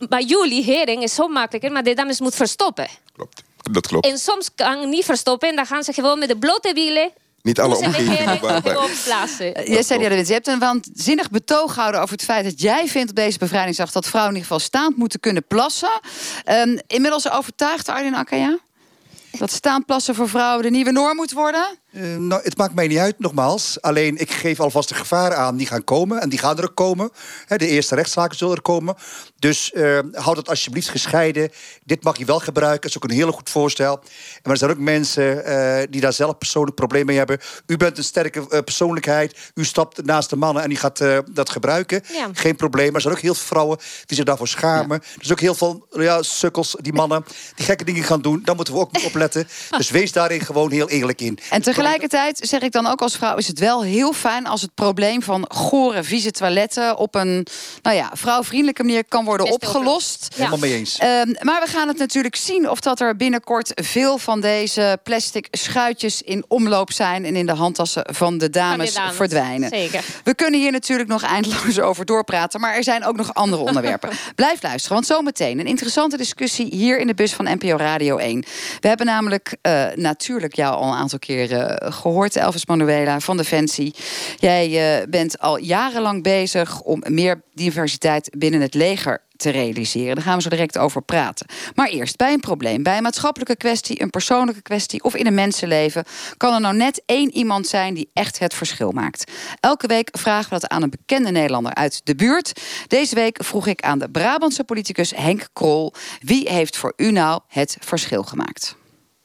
bij jullie heren is zo makkelijker, maar de dames moet verstoppen. Klopt, dat klopt. En soms kan niet verstoppen en dan gaan ze gewoon met de blote wielen niet alle omgevingen. Jij zei, ja, je hebt een waanzinnig betoog gehouden over het feit dat jij vindt op deze bevrijdingsdag dat vrouwen in ieder geval staand moeten kunnen plassen. Um, inmiddels overtuigd, Arjen Akkaya? Dat staanplassen voor vrouwen de nieuwe norm moet worden? Uh, nou, het maakt mij niet uit, nogmaals. Alleen, ik geef alvast de gevaren aan. Die gaan komen en die gaan er ook komen. He, de eerste rechtszaken zullen er komen. Dus uh, houd het alsjeblieft gescheiden. Dit mag je wel gebruiken. Dat is ook een heel goed voorstel. Maar er zijn ook mensen uh, die daar zelf persoonlijk problemen mee hebben. U bent een sterke persoonlijkheid. U stapt naast de mannen en die gaat dat gebruiken. Ja. Geen probleem. Maar er zijn ook heel veel vrouwen die zich daarvoor schamen. Ja. Er zijn ook heel veel ja, sukkels, die mannen, die gekke dingen gaan doen. Daar moeten we ook op letten. Dus wees daarin gewoon heel eerlijk in. En tegelijkertijd zeg ik dan ook als vrouw... is het wel heel fijn als het probleem van gore, vieze toiletten... op een nou ja, vrouwvriendelijke manier kan worden opgelost. Ja. Helemaal mee eens. Um, maar we gaan het natuurlijk zien of dat er binnenkort... veel van deze plastic schuitjes in omloop zijn... en in de handtassen van de dames, van de dames. verdwijnen. Zeker. We kunnen hier natuurlijk nog eindeloos over doorpraten... maar er zijn ook nog andere onderwerpen. Blijf luisteren, want zometeen een interessante discussie... hier in de bus van NPO Radio 1. We hebben namelijk uh, natuurlijk jou al een aantal keer... Eh, gehoord, Elvis Manuela van Defensie. Jij bent al jarenlang bezig om meer diversiteit binnen het leger te realiseren. Daar gaan we zo direct over praten. Maar eerst, bij een probleem, bij een maatschappelijke kwestie, een persoonlijke kwestie of in een mensenleven, kan er nou net één iemand zijn die echt het verschil maakt. Elke week vragen we dat aan een bekende Nederlander uit de buurt. Deze week vroeg ik aan de Brabantse politicus Henk Krol: wie heeft voor u nou het verschil gemaakt?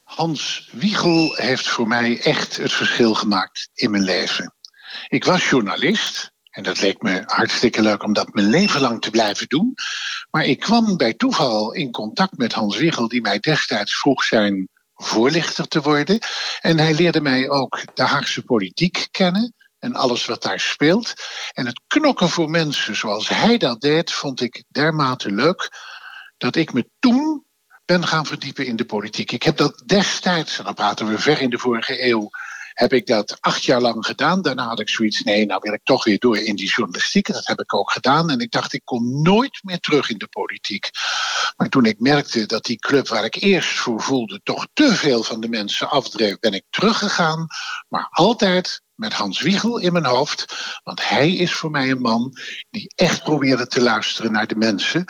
Hans Wiegel heeft voor mij echt het verschil gemaakt in mijn leven. Ik was journalist, en dat leek me hartstikke leuk om dat mijn leven lang te blijven doen. Maar ik kwam bij toeval in contact met Hans Wiegel, die mij destijds vroeg zijn voorlichter te worden. En hij leerde mij ook de Haagse politiek kennen en alles wat daar speelt. En het knokken voor mensen zoals hij dat deed, vond ik dermate leuk dat ik me toen ben gaan verdiepen in de politiek. Ik heb dat destijds, en dan praten we ver in de vorige eeuw, heb ik dat acht jaar lang gedaan. Daarna had ik zoiets, nee, nou wil ik toch weer door in die journalistiek. Dat heb ik ook gedaan. En ik dacht, ik kom nooit meer terug in de politiek. Maar toen ik merkte dat die club waar ik eerst voor voelde... toch te veel van de mensen afdreef, ben ik teruggegaan. Maar altijd met Hans Wiegel in mijn hoofd. Want hij is voor mij een man die echt probeerde te luisteren naar de mensen.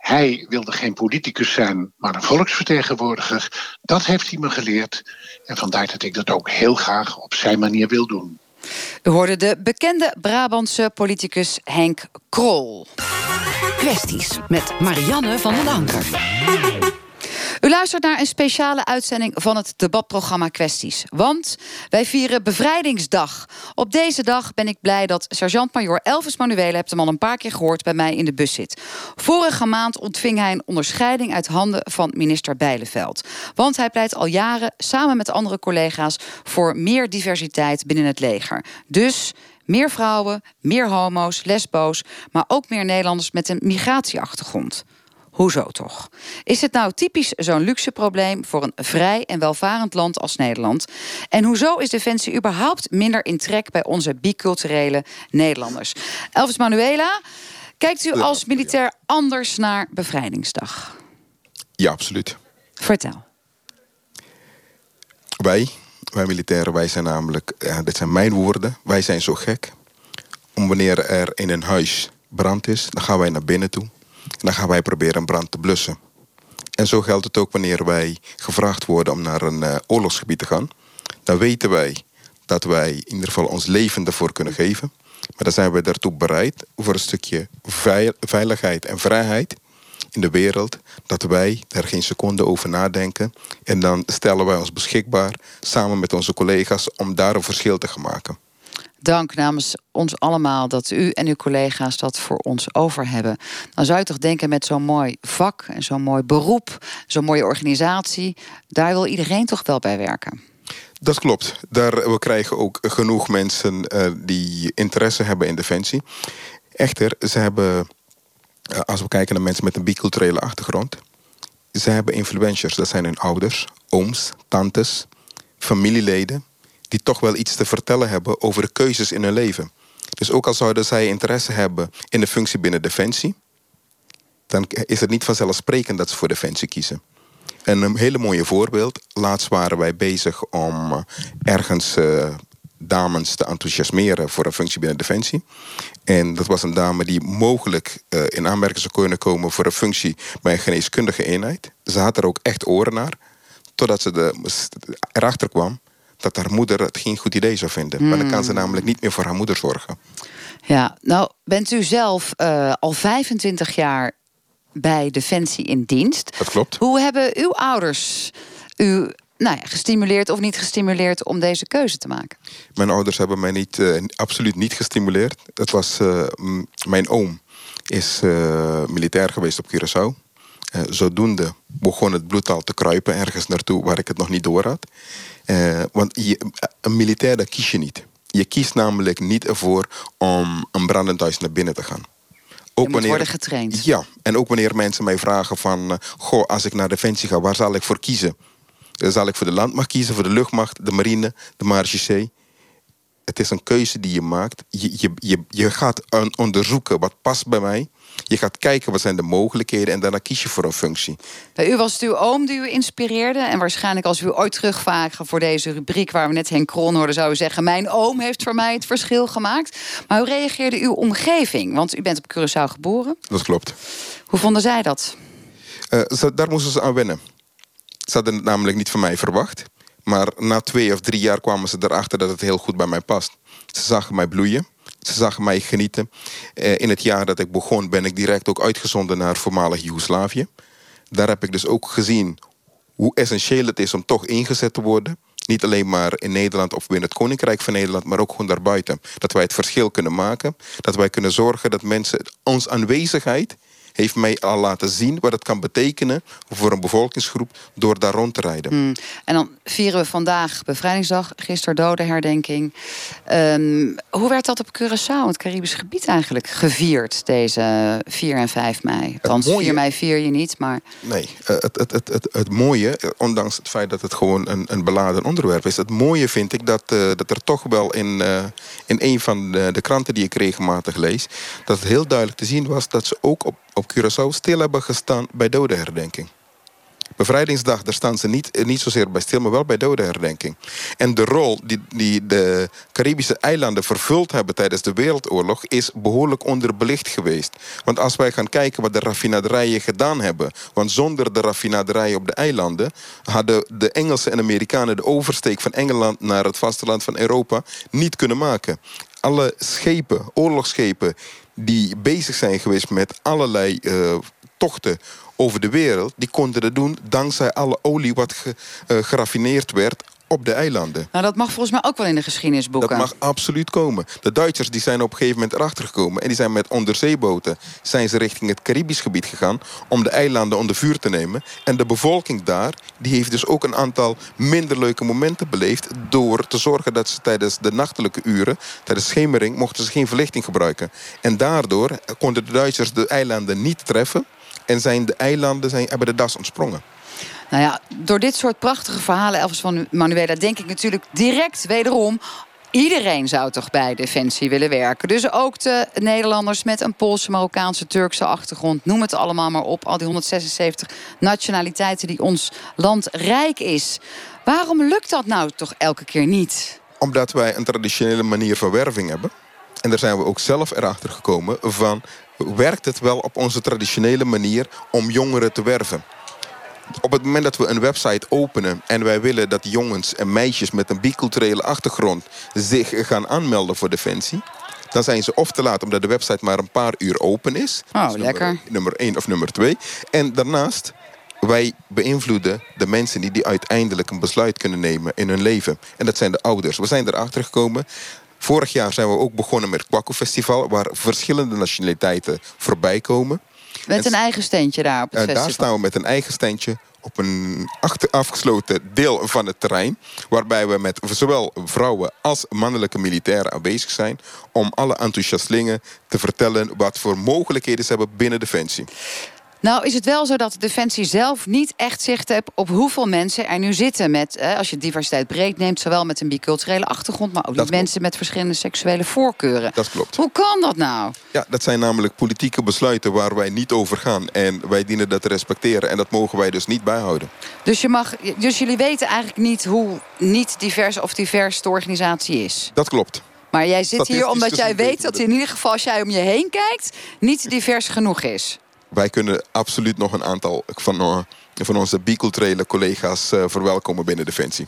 Hij wilde geen politicus zijn, maar een volksvertegenwoordiger. Dat heeft hij me geleerd. En vandaar dat ik dat ook heel graag op zijn manier wil doen. U hoorde de bekende Brabantse politicus Henk Krol. Kwesties met Marianne van den Anker. U luistert naar een speciale uitzending van het debatprogramma Kwesties. Want wij vieren Bevrijdingsdag. Op deze dag ben ik blij dat sergeant-major Elvis Manuele... hebt hem al een paar keer gehoord, bij mij in de bus zit. Vorige maand ontving hij een onderscheiding uit handen van minister Bijleveld. Want hij pleit al jaren samen met andere collega's... voor meer diversiteit binnen het leger. Dus meer vrouwen, meer homo's, lesbo's... maar ook meer Nederlanders met een migratieachtergrond. Hoezo toch? Is het nou typisch zo'n luxe probleem voor een vrij en welvarend land als Nederland? En hoezo is Defensie überhaupt minder in trek bij onze biculturele Nederlanders? Elvis Manuela, kijkt u als militair anders naar Bevrijdingsdag? Ja, absoluut. Vertel. Wij, wij militairen, wij zijn namelijk, ja, dit zijn mijn woorden, wij zijn zo gek. Om wanneer er in een huis brand is, dan gaan wij naar binnen toe dan gaan wij proberen een brand te blussen. En zo geldt het ook wanneer wij gevraagd worden om naar een uh, oorlogsgebied te gaan. Dan weten wij dat wij in ieder geval ons leven ervoor kunnen geven. Maar dan zijn we daartoe bereid voor een stukje veiligheid en vrijheid in de wereld. Dat wij er geen seconde over nadenken. En dan stellen wij ons beschikbaar samen met onze collega's om daar een verschil te gaan maken dank namens ons allemaal dat u en uw collega's dat voor ons over hebben. Dan zou je toch denken met zo'n mooi vak en zo'n mooi beroep, zo'n mooie organisatie, daar wil iedereen toch wel bij werken. Dat klopt. Daar, we krijgen ook genoeg mensen uh, die interesse hebben in defensie. Echter, ze hebben, uh, als we kijken naar mensen met een biculturele achtergrond, ze hebben influencers. Dat zijn hun ouders, ooms, tantes, familieleden die toch wel iets te vertellen hebben over de keuzes in hun leven. Dus ook al zouden zij interesse hebben in de functie binnen Defensie, dan is het niet vanzelfsprekend dat ze voor Defensie kiezen. En een hele mooie voorbeeld. Laatst waren wij bezig om eh, ergens uh, dames te enthousiasmeren voor een functie binnen Defensie. En dat was een dame die mogelijk uh, in aanmerking zou kunnen komen voor een functie bij een geneeskundige eenheid. Ze had er ook echt oren naar. Totdat ze erachter kwam dat haar moeder het geen goed idee zou vinden. Maar dan kan ze hmm. namelijk niet meer voor haar moeder zorgen. Ja, nou bent u zelf uh, al 25 jaar bij Defensie in dienst. Dat klopt. Hoe hebben uw ouders u nou ja, gestimuleerd of niet gestimuleerd om deze keuze te maken? Mijn ouders hebben mij niet, uh, absoluut niet gestimuleerd. Het was, uh, mijn oom is militair geweest op Curaçao. Zodoende begon het bloed al te kruipen ergens naartoe waar ik het nog niet door had. Uh, want je, een militair, dat kies je niet. Je kiest namelijk niet ervoor om een brandend huis naar binnen te gaan. Ook je wanneer, worden getraind. Ja, en ook wanneer mensen mij vragen van... Uh, goh, als ik naar Defensie ga, waar zal ik voor kiezen? Dan zal ik voor de landmacht kiezen, voor de luchtmacht, de marine, de marechaussee. Het is een keuze die je maakt. Je, je, je, je gaat onderzoeken wat past bij mij. Je gaat kijken wat zijn de mogelijkheden en daarna kies je voor een functie. Bij u was het uw oom die u inspireerde. En waarschijnlijk als u ooit terugvragen voor deze rubriek... waar we net Henk Kron hoorden, zou u zeggen... mijn oom heeft voor mij het verschil gemaakt. Maar hoe reageerde uw omgeving? Want u bent op Curaçao geboren. Dat klopt. Hoe vonden zij dat? Eh, ze- daar moesten ze aan wennen. Ze hadden het namelijk niet van mij verwacht. Maar na twee of drie jaar kwamen ze erachter dat het heel goed bij mij past. Ze zagen mij bloeien. Ze zagen mij genieten. Eh, in het jaar dat ik begon ben ik direct ook uitgezonden naar voormalig Joegoslavië. Daar heb ik dus ook gezien hoe essentieel het is om toch ingezet te worden. Niet alleen maar in Nederland of binnen het Koninkrijk van Nederland, maar ook gewoon daarbuiten. Dat wij het verschil kunnen maken. Dat wij kunnen zorgen dat mensen. Onze aanwezigheid heeft mij al laten zien wat het kan betekenen voor een bevolkingsgroep door daar rond te rijden. Hmm. En dan vieren we vandaag Bevrijdingsdag, gisteren dodenherdenking. Ehm, hoe werd dat op Curaçao, het Caribisch gebied eigenlijk, gevierd deze 4 en 5 mei? Mooie- 4 mei vier je niet, maar... Nee, eh, het, het, het, het, het mooie, ondanks het feit dat het gewoon een, een beladen onderwerp is, het mooie vind ik dat, eh, dat er toch wel in, eh, in een van de, de kranten die ik regelmatig lees, dat het heel duidelijk te zien was dat ze ook op, op Curaçao stil hebben gestaan bij dodenherdenking. Bevrijdingsdag, daar staan ze niet, eh, niet zozeer bij stil, maar wel bij dodenherdenking. En de rol die, die de Caribische eilanden vervuld hebben tijdens de Wereldoorlog is behoorlijk onderbelicht geweest. Want als wij gaan kijken wat de raffinaderijen gedaan hebben, want zonder de raffinaderijen op de eilanden hadden de Engelsen en Amerikanen de oversteek van Engeland naar het vasteland van Europa niet kunnen maken. Alle schepen, oorlogsschepen, die bezig zijn geweest met allerlei eh, tochten over de wereld, die konden dat doen dankzij alle olie wat ge- eh, geraffineerd werd op de eilanden. Nou, dat mag volgens mij ook wel in de geschiedenisboeken. Dat mag absoluut komen. De Duitsers die zijn op een gegeven moment erachter gekomen... en die zijn met onderzeeboten zijn ze richting het Caribisch gebied gegaan... om de eilanden onder vuur te nemen. En de bevolking daar die heeft dus ook een aantal minder leuke momenten beleefd... door te zorgen dat ze tijdens de nachtelijke uren... tijdens schemering mochten ze geen verlichting gebruiken. En daardoor konden de Duitsers de eilanden niet treffen... en zijn de eilanden zijn, hebben de das ontsprongen. Nou ja, door dit soort prachtige verhalen, Elvis van Manuela, denk ik natuurlijk direct wederom. Iedereen zou toch bij Defensie willen werken. Dus ook de Nederlanders met een Poolse, Marokkaanse, Turkse achtergrond. Noem het allemaal maar op. Al die 176 nationaliteiten die ons land rijk is. Waarom lukt dat nou toch elke keer niet? Omdat wij een traditionele manier van werving hebben. En daar zijn we ook zelf erachter gekomen van... werkt het wel op onze traditionele manier om jongeren te werven? Op het moment dat we een website openen en wij willen dat jongens en meisjes met een biculturele achtergrond zich gaan aanmelden voor Defensie, dan zijn ze of te laat omdat de website maar een paar uur open is. Oh, lekker. Nummer, nummer één of nummer twee. En daarnaast, wij beïnvloeden de mensen die, die uiteindelijk een besluit kunnen nemen in hun leven. En dat zijn de ouders. We zijn erachter gekomen. Vorig jaar zijn we ook begonnen met het Kwaku Festival, waar verschillende nationaliteiten voorbij komen. Met En een eigen steentje daar op het eh, daar festival. staan we met een eigen standje op een afgesloten deel van het terrein. Waarbij we met zowel vrouwen als mannelijke militairen aanwezig zijn. Om alle enthousiastelingen te vertellen wat voor mogelijkheden ze hebben binnen Defensie. Nou is het wel zo dat Defensie zelf niet echt zicht heeft op hoeveel mensen er nu zitten. Met, eh, als je diversiteit breed neemt, zowel met een biculturele achtergrond, maar ook niet mensen met verschillende seksuele voorkeuren. Dat klopt. Hoe kan dat nou? Ja, dat zijn namelijk politieke besluiten waar wij niet over gaan. En wij dienen dat te respecteren. En dat mogen wij dus niet bijhouden. Dus, je mag, dus jullie weten eigenlijk niet hoe niet divers of divers de organisatie is. Dat klopt. Maar jij zit hier omdat jij weet we dat in ieder geval als jij om je heen kijkt, niet divers genoeg is. Wij kunnen absoluut nog een aantal van, eh, van onze biculturele collega's eh, verwelkomen binnen Defensie.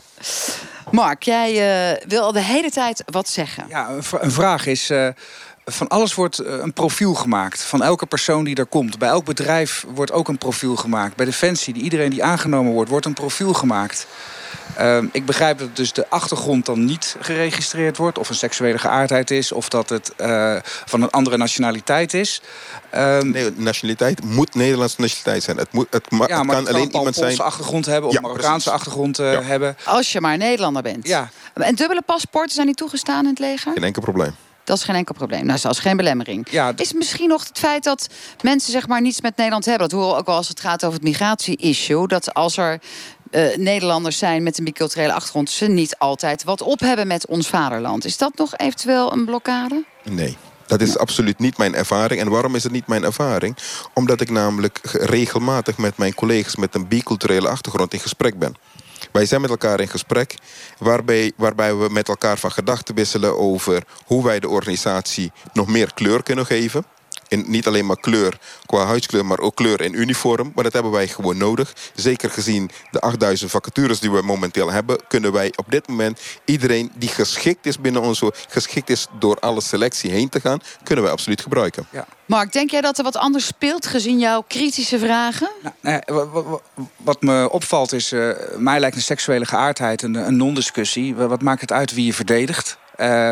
Mark, jij eh, wil al de hele tijd wat zeggen. Ja, een, vra- een vraag is... eh, van alles wordt een profiel gemaakt. Van elke persoon die er komt. Bij elk bedrijf wordt ook een profiel gemaakt. Bij Defensie, die, iedereen die aangenomen wordt, wordt een profiel gemaakt. Ehm, ik begrijp dat dus de achtergrond dan niet geregistreerd wordt. Of een seksuele geaardheid is. Of dat het eh, van een andere nationaliteit is. Ehm, Nee, nationaliteit moet Nederlandse nationaliteit zijn. Het, moet, het, ma- ja, het maar kan het alleen kan iemand zijn. achtergrond hebben. Of Ja, een Marokkaanse precies. achtergrond eh, Ja. hebben. Als je maar Nederlander bent. Ja. En dubbele paspoorten zijn niet toegestaan in het leger? Geen enkel probleem. Dat is geen enkel probleem. Nou, zelfs geen belemmering. Ja, Is misschien nog het feit dat mensen zeg maar niets met Nederland hebben. Dat horen we ook wel als het gaat over het migratie-issue. Dat als er eh, Nederlanders zijn met een biculturele achtergrond... ze niet altijd wat op hebben met ons vaderland. Is dat nog eventueel een blokkade? Nee. Dat is absoluut niet mijn ervaring. En waarom is het niet mijn ervaring? Omdat ik namelijk regelmatig met mijn collega's met een biculturele achtergrond in gesprek ben. Wij zijn met elkaar in gesprek waarbij, waarbij we met elkaar van gedachten wisselen over hoe wij de organisatie nog meer kleur kunnen geven. In niet alleen maar kleur qua huidskleur, maar ook kleur in uniform. Maar dat hebben wij gewoon nodig. Zeker gezien de 8000 vacatures die we momenteel hebben... kunnen wij op dit moment iedereen die geschikt is binnen onze... geschikt is door alle selectie heen te gaan... kunnen wij absoluut gebruiken. Ja. Mark, denk jij dat er wat anders speelt gezien jouw kritische vragen? Nou, nou wat me opvalt is, eh, mij lijkt een seksuele geaardheid een, een non-discussie. Wa- Wat maakt het uit wie je verdedigt? Eh,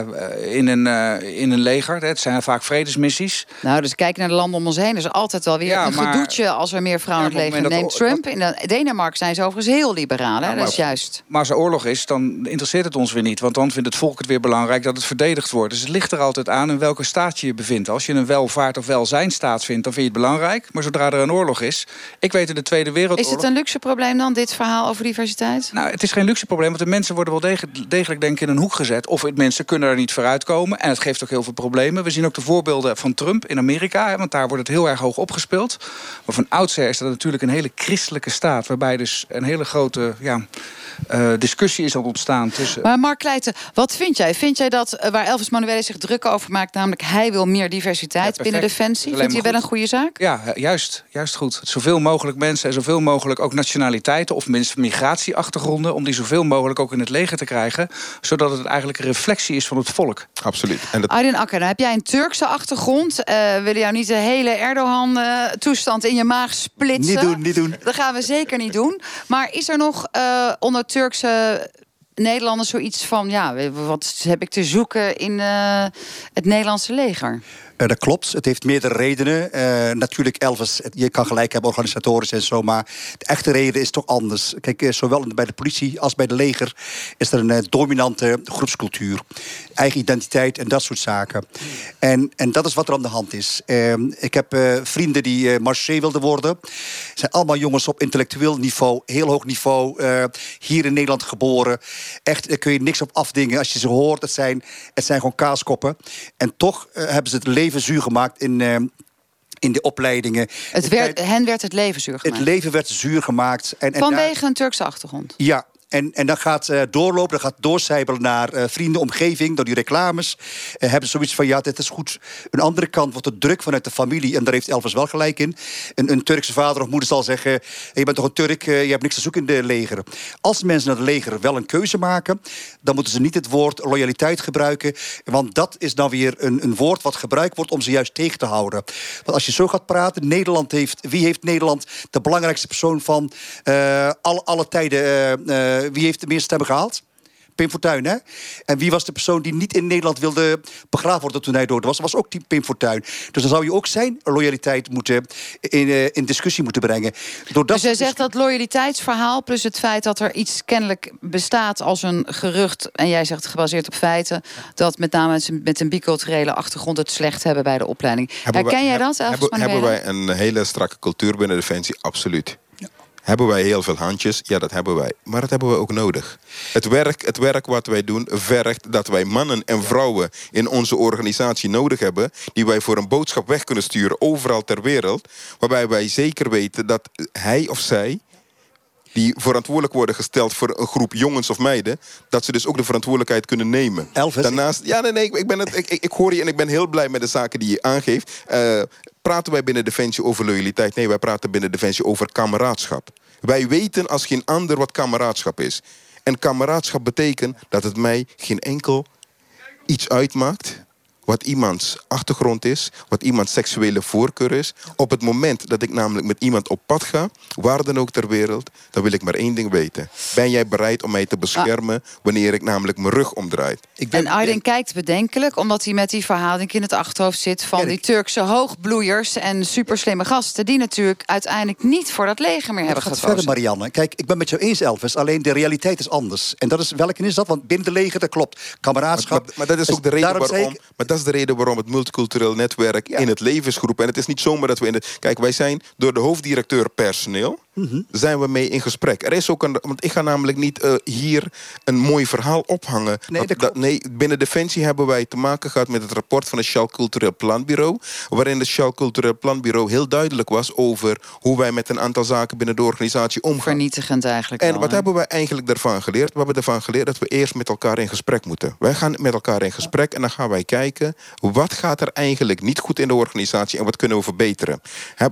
in, een, eh, in een leger. Het zijn vaak vredesmissies. Nou, dus kijken naar de landen om ons heen. Er is altijd wel weer Ja, een maar- gedoetje als er meer vrouwen in het het leger neemt. dat- Trump, in de- Denemarken zijn ze overigens heel liberaal. Hè? Ja, dat is maar- juist. Maar als er oorlog is, dan interesseert het ons weer niet. Want dan vindt het volk het weer belangrijk dat het verdedigd wordt. Dus het ligt er altijd aan in welke staat je je bevindt. Als je een welvaart of welzijnstaat vindt, dan vind je het belangrijk. Maar zodra er een oorlog is... Ik weet in de Tweede Wereldoorlog... Is het een luxe probleem dan, dit verhaal over diversiteit? Nou, het is geen luxe probleem, want de mensen worden wel degelijk, degelijk denk ik in een hoek gezet. Of mensen kunnen er niet vooruitkomen. En het geeft ook heel veel problemen. We zien ook de voorbeelden van Trump in Amerika, want daar wordt het heel erg hoog opgespeeld. Maar van oudsher is dat natuurlijk een hele christelijke staat, waarbij dus een hele grote ja, eh, discussie is al ontstaan tussen. Maar Mark Kleijten, wat vind jij? Vind jij dat eh, waar Elvis Manuele zich druk over maakt... namelijk hij wil meer diversiteit Ja, binnen. Defensie? Vindt hij wel een goede zaak? Ja, eh, juist, juist goed. Zoveel mogelijk mensen en zoveel mogelijk ook nationaliteiten of mensen met migratieachtergronden, om die zoveel mogelijk ook in het leger te krijgen, zodat het eigenlijk een is van het volk. Absoluut. En dat, Aydin Akker, nou heb jij een Turkse achtergrond. Eh willen jou niet de hele Erdogan-toestand in je maag splitsen? Niet doen, niet doen. Dat gaan we zeker niet doen. Maar is er nog eh, onder Turkse Nederlanders zoiets van... ja, wat heb ik te zoeken in eh, het Nederlandse leger? Eh, dat klopt. Het heeft meerdere redenen. Eh, natuurlijk, Elvis, je kan gelijk hebben, organisatorisch en zo. Maar de echte reden is toch anders. Kijk, eh, zowel bij de politie als bij de leger is er een dominante groepscultuur. Eigen identiteit en dat soort zaken. En, en dat is wat er aan de hand is. Eh, ik heb vrienden die marché wilden worden. Het zijn allemaal jongens op intellectueel niveau, heel hoog niveau. hier in Nederland geboren. Echt, daar kun je niks op afdingen. Als je ze hoort, het zijn, het zijn gewoon kaaskoppen. En toch hebben ze het leven zuur gemaakt in, eh, in de opleidingen. Het werd, hen werd het leven zuur het gemaakt. leven werd zuur gemaakt. En, en daar- Vanwege een Turkse achtergrond. ja, en, en dan gaat eh doorlopen, dan gaat doorcijpelen naar eh, vrienden, omgeving, door die reclames. Eh, hebben zoiets van, ja, dit is goed. Een andere kant wordt de druk vanuit de familie, en daar heeft Elvis wel gelijk in. Een, een Turkse vader of moeder zal zeggen, je bent toch een Turk, je hebt niks te zoeken in het leger. Als mensen naar het leger wel een keuze maken, dan moeten ze niet het woord loyaliteit gebruiken. Want dat is dan weer een, een woord wat gebruikt wordt om ze juist tegen te houden. Want als je zo gaat praten, Nederland heeft, wie heeft Nederland de belangrijkste persoon van alle, alle tijden, wie heeft de meeste stemmen gehaald? Pim Fortuyn, hè? En wie was de persoon die niet in Nederland wilde begraven worden toen hij dood was? Dat was ook die Pim Fortuyn. Dus dan zou je ook zijn loyaliteit moeten in, eh, in discussie moeten brengen. Door dat Dus jij zegt dat loyaliteitsverhaal plus het feit dat er iets kennelijk bestaat als een gerucht... en jij zegt gebaseerd op feiten... dat met name mensen met een biculturele achtergrond het slecht hebben bij de opleiding. Hebben Herken wij- jij heb- dat, hebben, hebben wij een hele strakke cultuur binnen Defensie? Absoluut. Hebben wij heel veel handjes? Ja, dat hebben wij. Maar dat hebben we ook nodig. Het werk, het werk wat wij doen vergt dat wij mannen en vrouwen in onze organisatie nodig hebben... die wij voor een boodschap weg kunnen sturen overal ter wereld... waarbij wij zeker weten dat hij of zij die verantwoordelijk worden gesteld voor een groep jongens of meiden... dat ze dus ook de verantwoordelijkheid kunnen nemen. Elvis, Daarnaast, ja, nee, nee, ik, ben het, ik, ik, hoor je en ik ben heel blij met de zaken die je aangeeft. Eh, praten wij binnen Defensie over loyaliteit? Nee, wij praten binnen Defensie over kameraadschap. Wij weten als geen ander wat kameraadschap is. En kameraadschap betekent dat het mij geen enkel iets uitmaakt wat iemands achtergrond is, wat iemands seksuele voorkeur is. Op het moment dat ik namelijk met iemand op pad ga, waar dan ook ter wereld, dan wil ik maar één ding weten. Ben jij bereid om mij te beschermen wanneer ik namelijk mijn rug omdraai? ik ben, En Aydin kijkt bedenkelijk, omdat hij met die verhaling in het achterhoofd zit... van die Turkse hoogbloeiers en superslimme gasten... die natuurlijk uiteindelijk niet voor dat leger meer hebben gekozen. verder, Marianne. Kijk, ik ben met jou eens, Elvis. Alleen de realiteit is anders. En dat is, welke is dat? Want binnen de leger, dat klopt. Kameraadschap. Maar, maar dat is ook de reden waarom. ik- Maar dat is de reden waarom het multicultureel netwerk Ja. in het leven is geroepen. En het is niet zomaar dat we in de. Kijk, wij zijn door de hoofddirecteur personeel. Zijn we mee in gesprek. Er is ook een, want ik ga namelijk niet eh, hier een mooi verhaal ophangen. Nee, dat dat, nee, binnen Defensie hebben wij te maken gehad met het rapport van het Shell Cultureel Planbureau. Waarin het Shell Cultureel Planbureau heel duidelijk was over hoe wij met een aantal zaken binnen de organisatie omgaan. Vernietigend eigenlijk. En wel, wat hebben we eigenlijk daarvan geleerd? We hebben ervan geleerd dat we eerst met elkaar in gesprek moeten. Wij gaan met elkaar in gesprek en dan gaan wij kijken... wat gaat er eigenlijk niet goed in de organisatie en wat kunnen we verbeteren.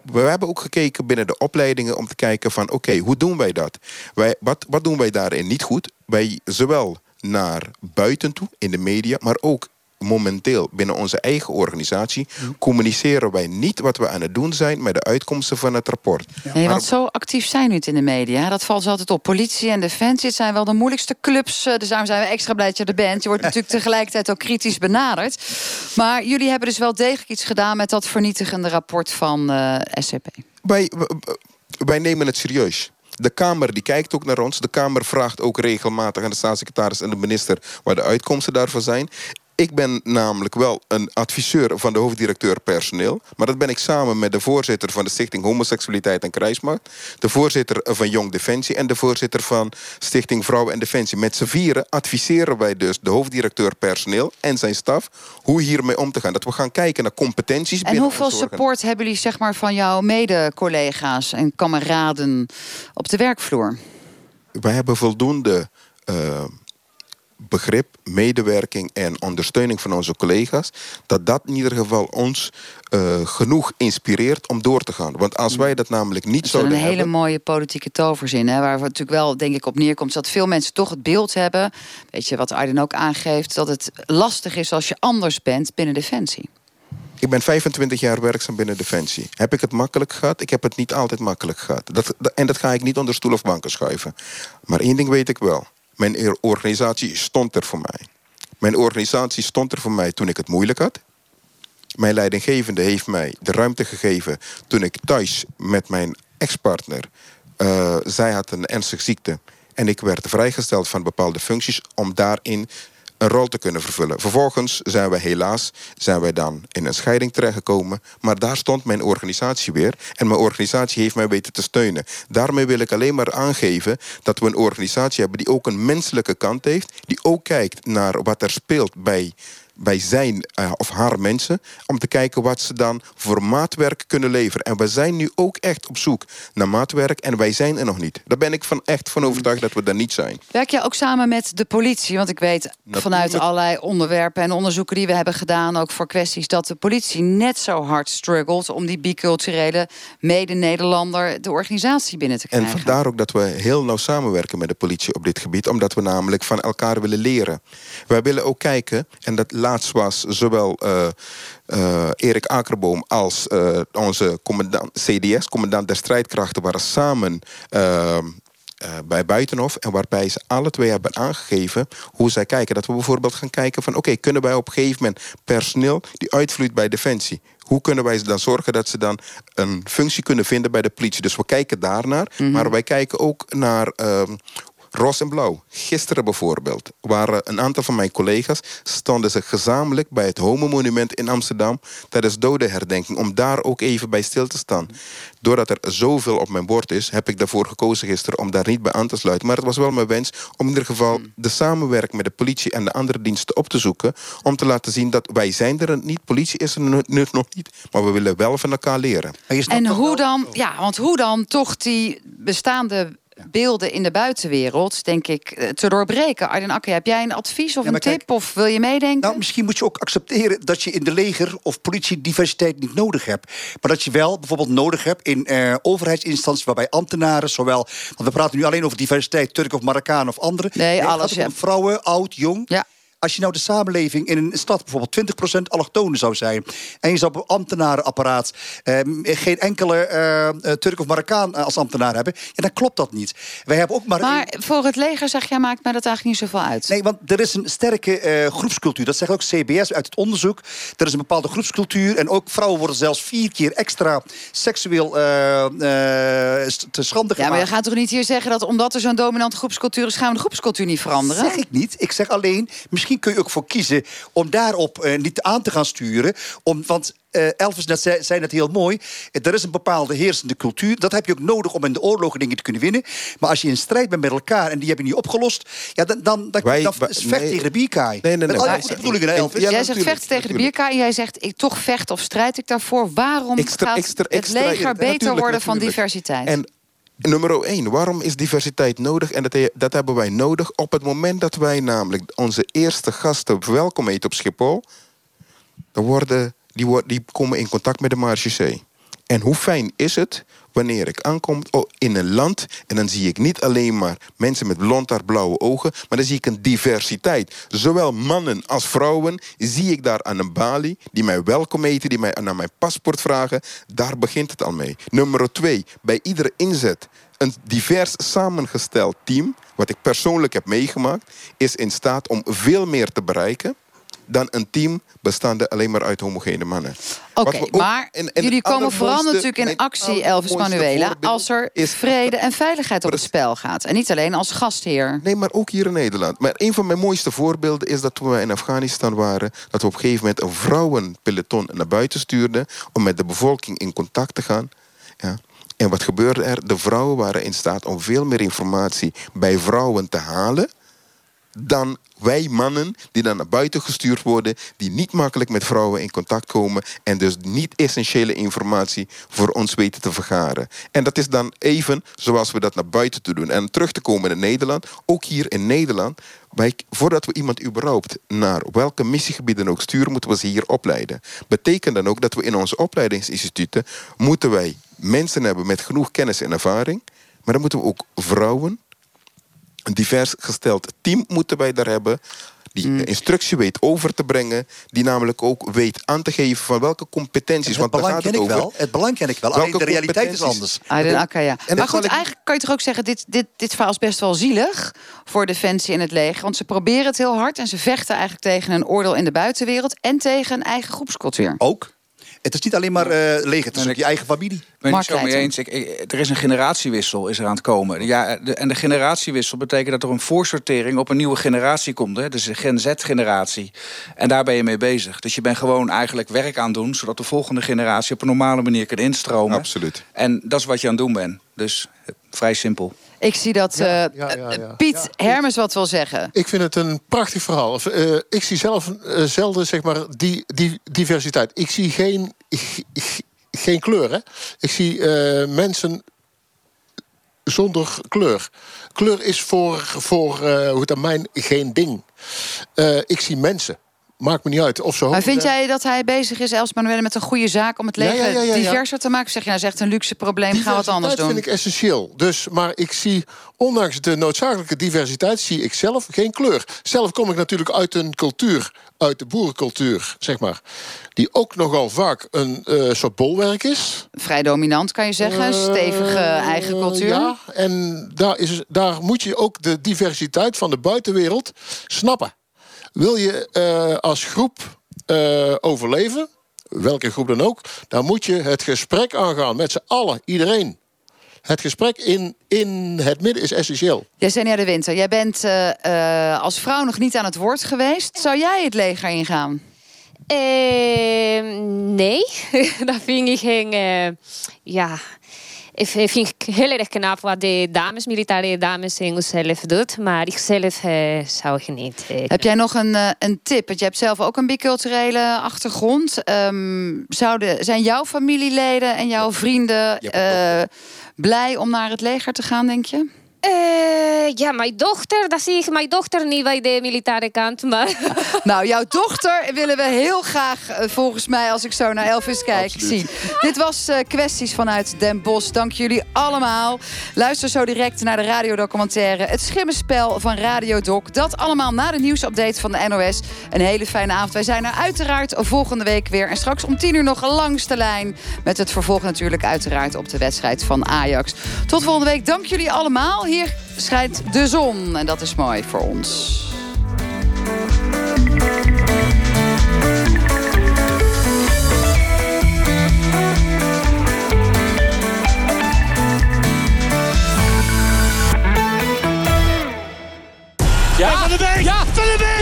We hebben ook gekeken binnen de opleidingen om te kijken van... oké, hoe doen wij dat? Wij, wat, wat doen wij daarin niet goed? Wij zowel naar buiten toe, in de media... maar ook momenteel binnen onze eigen organisatie... communiceren wij niet wat we aan het doen zijn... met de uitkomsten van het rapport. Nee, Maar- want zo actief zijn we niet in de media. Dat valt ze altijd op. Politie en defensie, het zijn wel de moeilijkste clubs. eh, Dus daarom zijn we extra blij dat je er bent. Je wordt natuurlijk tegelijkertijd ook kritisch benaderd. Maar jullie hebben dus wel degelijk iets gedaan... met dat vernietigende rapport van eh, SCP. wij, wij nemen het serieus. De Kamer die kijkt ook naar ons. De Kamer vraagt ook regelmatig aan de staatssecretaris en de minister waar de uitkomsten daarvan zijn. Ik ben namelijk wel een adviseur van de hoofddirecteur personeel. Maar dat ben ik samen met de voorzitter van de Stichting Homoseksualiteit en Krijgsmacht. De voorzitter van Jong Defensie en de voorzitter van Stichting Vrouwen en Defensie. Met z'n vieren adviseren wij dus de hoofddirecteur personeel en zijn staf... hoe hiermee om te gaan. Dat we gaan kijken naar competenties En hoeveel support hebben jullie zeg maar, van jouw mede-collega's en kameraden op de werkvloer? wij hebben voldoende eh, begrip, medewerking en ondersteuning van onze collega's. Dat dat in ieder geval ons eh, genoeg inspireert om door te gaan. Want als wij dat namelijk niet Dat is wel zouden een hele hebben... mooie politieke toverzin. Hè, waar we natuurlijk wel, denk ik, op neerkomt. is Dat veel mensen toch het beeld hebben. Weet je wat Arden ook aangeeft? Dat het lastig is als je anders bent binnen Defensie. Ik ben 25 jaar werkzaam binnen Defensie. Heb ik het makkelijk gehad? Ik heb het niet altijd makkelijk gehad. Dat, dat- en dat ga ik niet onder stoel of banken schuiven. Maar één ding weet ik wel. Mijn organisatie stond er voor mij. Mijn organisatie stond er voor mij toen ik het moeilijk had. Mijn leidinggevende heeft mij de ruimte gegeven toen ik thuis met mijn ex-partner. eh, zij had een ernstige ziekte. En ik werd vrijgesteld van bepaalde functies om daarin een rol te kunnen vervullen. Vervolgens zijn wij helaas zijn wij dan in een scheiding terechtgekomen. Maar daar stond mijn organisatie weer. En mijn organisatie heeft mij weten te steunen. Daarmee wil ik alleen maar aangeven dat we een organisatie hebben die ook een menselijke kant heeft. Die ook kijkt naar wat er speelt bij bij zijn eh, of haar mensen... om te kijken wat ze dan voor maatwerk kunnen leveren. En we zijn nu ook echt op zoek naar maatwerk... en wij zijn er nog niet. Daar ben ik van echt van overtuigd dat we daar niet zijn. Werk je ook samen met de politie? Want ik weet vanuit allerlei onderwerpen en onderzoeken die we hebben gedaan, ook voor kwesties, dat de politie net zo hard struggelt om die biculturele mede-Nederlander de organisatie binnen te En krijgen. vandaar ook dat we heel nauw samenwerken met de politie op dit gebied. Omdat we namelijk van elkaar willen leren. Wij willen ook kijken, en dat was zowel eh, eh, Erik Akerboom als eh, onze commandant, CDS, commandant der strijdkrachten, waren samen. eh, eh, bij Buitenhof. En waarbij ze alle twee hebben aangegeven hoe zij kijken. Dat we bijvoorbeeld gaan kijken van... oké, kunnen wij op een gegeven moment personeel die uitvloeit bij Defensie... hoe kunnen wij dan zorgen dat ze dan een functie kunnen vinden bij de politie? Dus we kijken daarnaar. Maar wij kijken ook naar... ehm, Roze en blauw. Gisteren bijvoorbeeld waren een aantal van mijn collega's... stonden ze gezamenlijk bij het Homo-monument in Amsterdam... tijdens dodenherdenking, om daar ook even bij stil te staan. Doordat er zoveel op mijn bord is... heb ik daarvoor gekozen gisteren om daar niet bij aan te sluiten. Maar het was wel mijn wens om in ieder geval... de samenwerking met de politie en de andere diensten op te zoeken... om te laten zien dat wij zijn er niet, politie is er nu nu nog niet... maar we willen wel van elkaar leren. En hoe dan, ja, want hoe dan toch die bestaande beelden in de buitenwereld, denk ik, eh, te doorbreken. Arjen Akker, heb jij een advies of Ja, een tip? kijk, of wil je meedenken? Nou, misschien moet je ook accepteren dat je in de leger of politie diversiteit niet nodig hebt. Maar dat je wel bijvoorbeeld nodig hebt in eh, overheidsinstanties waarbij ambtenaren, zowel. Want we praten nu alleen over diversiteit, Turk of Marokkaan of andere. Nee, alles, om Vrouwen, oud, jong. Ja. Als je nou de samenleving in een stad bijvoorbeeld 20% allochtonen zou zijn... en je zou op een ambtenarenapparaat eh, geen enkele eh, Turk of Marokkaan eh, als ambtenaar hebben... Ja, dan klopt dat niet. Wij hebben ook maar... maar voor het leger, zeg jij, maakt mij dat eigenlijk niet zoveel uit. Nee, want er is een sterke eh, groepscultuur. Dat zegt ook CBS uit het onderzoek. Er is een bepaalde groepscultuur. En ook vrouwen worden zelfs vier keer extra seksueel eh, eh, te schande Ja, maar gemaakt. je gaat toch niet hier zeggen dat omdat er zo'n dominante groepscultuur is, gaan we de groepscultuur niet veranderen? zeg ik niet. Ik zeg alleen, misschien misschien kun je ook voor kiezen om daarop eh, niet aan te gaan sturen. Om, want eh, Elvis net zei, zei het heel mooi. Er is een bepaalde heersende cultuur. Dat heb je ook nodig om in de oorlogen dingen te kunnen winnen. Maar als je in strijd bent met elkaar en die heb je niet opgelost... Ja, dan, dan, dan, Wij- dan wij- is vecht nee. tegen de bierkaai. Nee, nee, nee. Met alle goede bedoelingen, hè, Elvis? Ja, jij zegt vechten tegen de bierkaai en jij zegt ik toch vecht of strijd ik daarvoor. Waarom Ik stra- gaat ik stra- ik het leger beter worden van natuurlijk. diversiteit? En nummer één, waarom is diversiteit nodig? En dat, dat hebben wij nodig op het moment dat wij namelijk onze eerste gasten verwelkomen eten op Schiphol. Dan worden, die, die komen in contact met de marechaussee. En hoe fijn is het wanneer ik aankom oh, in een land... en dan zie ik niet alleen maar mensen met blond haar, blauwe ogen... maar dan zie ik een diversiteit. Zowel mannen als vrouwen zie ik daar aan een balie... die mij welkom eten, die mij naar mijn paspoort vragen. Daar begint het al mee. Nummer twee, bij iedere inzet... een divers samengesteld team... wat ik persoonlijk heb meegemaakt... is in staat om veel meer te bereiken dan een team bestaande alleen maar uit homogene mannen. Oké, maar jullie komen vooral natuurlijk in actie, Elvis Manuela... als er is- vrede en veiligheid op het spel gaat. En niet alleen als gastheer. Nee, maar ook hier in Nederland. Maar een van mijn mooiste voorbeelden is dat toen we in Afghanistan waren... dat we op een gegeven moment een vrouwenpeloton naar buiten stuurden... om met de bevolking in contact te gaan. Ja. En wat gebeurde er? De vrouwen waren in staat om veel meer informatie bij vrouwen te halen... dan wij mannen die dan naar buiten gestuurd worden... die niet makkelijk met vrouwen in contact komen... en dus niet essentiële informatie voor ons weten te vergaren. En dat is dan even zoals we dat naar buiten te doen. En terug te komen in Nederland, ook hier in Nederland... Wij, voordat we iemand überhaupt naar welke missiegebieden ook sturen... moeten we ze hier opleiden. Betekent dan ook dat we in onze opleidingsinstituten... moeten wij mensen hebben met genoeg kennis en ervaring... maar dan moeten we ook vrouwen een divers gesteld team moeten wij daar hebben. Die Mm. de instructie weet over te brengen. Die namelijk ook weet aan te geven van welke competenties. Het want daar belang gaat ken het ik over. wel. Het belang ken ik wel. Alleen de realiteit is anders. Aiden Akka, ja. En Maar goed, ik- eigenlijk kan je toch ook zeggen... Dit, dit, dit verhaal is best wel zielig voor Defensie en het leger. Want ze proberen het heel hard... en ze vechten eigenlijk tegen een oordeel in de buitenwereld... en tegen een eigen groepscultuur. Ook. Het is niet alleen maar eh leger, het is ook je eigen familie. Ik ben Mark het zo mee eens. Ik, ik- er is een generatiewissel is er aan het komen. Ja, de, en de generatiewissel betekent dat er een voorsortering op een nieuwe generatie komt. Hè? Dus de Gen Z-generatie. En daar ben je mee bezig. Dus je bent gewoon eigenlijk werk aan het doen... zodat de volgende generatie op een normale manier kan instromen. Absoluut. En dat is wat je aan het doen bent. Dus eh, vrij simpel. Ik zie dat Ja, eh, ja, ja, ja. Piet Hermes wat wil zeggen. Ik vind het een prachtig verhaal. Eh, ik zie zelf eh, zelden zeg maar, die, die diversiteit. Ik zie geen, geen kleur. Hè? Ik zie mensen zonder kleur. Kleur is voor, voor hoe het aan mijn geen ding. Ik zie mensen. Maakt me niet uit of ze Maar vind jij dat hij bezig is, Els Manuelle, met een goede zaak... om het Ja, leger ja, ja, ja, ja. diverser te maken? Zeg je nou, dat echt een luxe probleem, ga wat anders doen? vind ik essentieel. Dus, maar ik zie, ondanks de noodzakelijke diversiteit, zie ik zelf geen kleur. Zelf kom ik natuurlijk uit een cultuur, uit de boerencultuur, zeg maar. Die ook nogal vaak een eh, soort bolwerk is. Vrij dominant, kan je zeggen. Eh, Stevige eigen cultuur. Ja, en daar, is, daar moet je ook de diversiteit van de buitenwereld snappen. Wil je eh, als groep eh, overleven, welke groep dan ook, dan moet je het gesprek aangaan met z'n allen, iedereen. Het gesprek in, in het midden is essentieel. Jasenia de Winter, jij bent eh, eh, als vrouw nog niet aan het woord geweest. Zou jij het leger ingaan? Eh, nee, dat vind ik geen. eh, ja, vind ik heel erg knap wat de dames, militaire dames in zelf doet. Maar ik zelf eh, zou ik niet. Heb jij nog een, eh, een tip? Want je hebt zelf ook een biculturele achtergrond. Ehm, zouden, zijn jouw familieleden en jouw vrienden eh, blij om naar het leger te gaan, denk je? Eh, ja, mijn dochter, dat zie ik mijn dochter niet bij de militaire kant. Maar Nou, jouw dochter willen we heel graag, eh, volgens mij, als ik zo naar Elvis kijk, zien. Dit was eh, Kwesties vanuit Den Bosch. Dank jullie allemaal. Luister zo direct naar de radiodocumentaire Het Schimmenspel van Radio Doc. Dat allemaal na de nieuwsupdate van de NOS. Een hele fijne avond. Wij zijn er uiteraard volgende week weer. En straks om tien uur nog langs de lijn. Met het vervolg natuurlijk uiteraard op de wedstrijd van Ajax. Tot volgende week. Dank jullie allemaal. Hier schijnt de zon. En dat is mooi voor ons. Ja, Van de Beek! Ja, Van de Beek!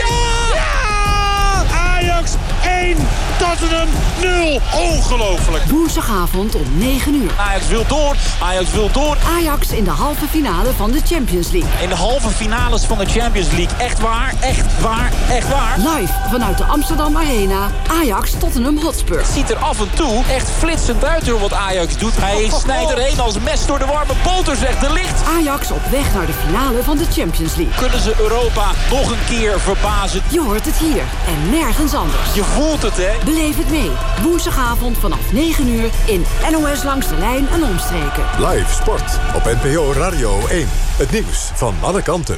Ongelooflijk. Woensdagavond om 9 uur. Ajax wil door. Ajax wil door. Ajax in de halve finale van de Champions League. In de halve finales van de Champions League. Echt waar, echt waar, echt waar. Live vanuit de Amsterdam Arena. Ajax Tottenham Hotspur. Het ziet er af en toe echt flitsend uit door wat Ajax doet. Hij snijdt erheen als mes door de warme boter, zegt de licht. Ajax op weg naar de finale van de Champions League. Kunnen ze Europa nog een keer verbazen? Je hoort het hier en nergens anders. Je voelt het, hè? Beleef het mee. Woensdagavond vanaf 9 uur in NOS Langs de Lijn en Omstreken. Live sport op NPO Radio 1. Het nieuws van alle kanten.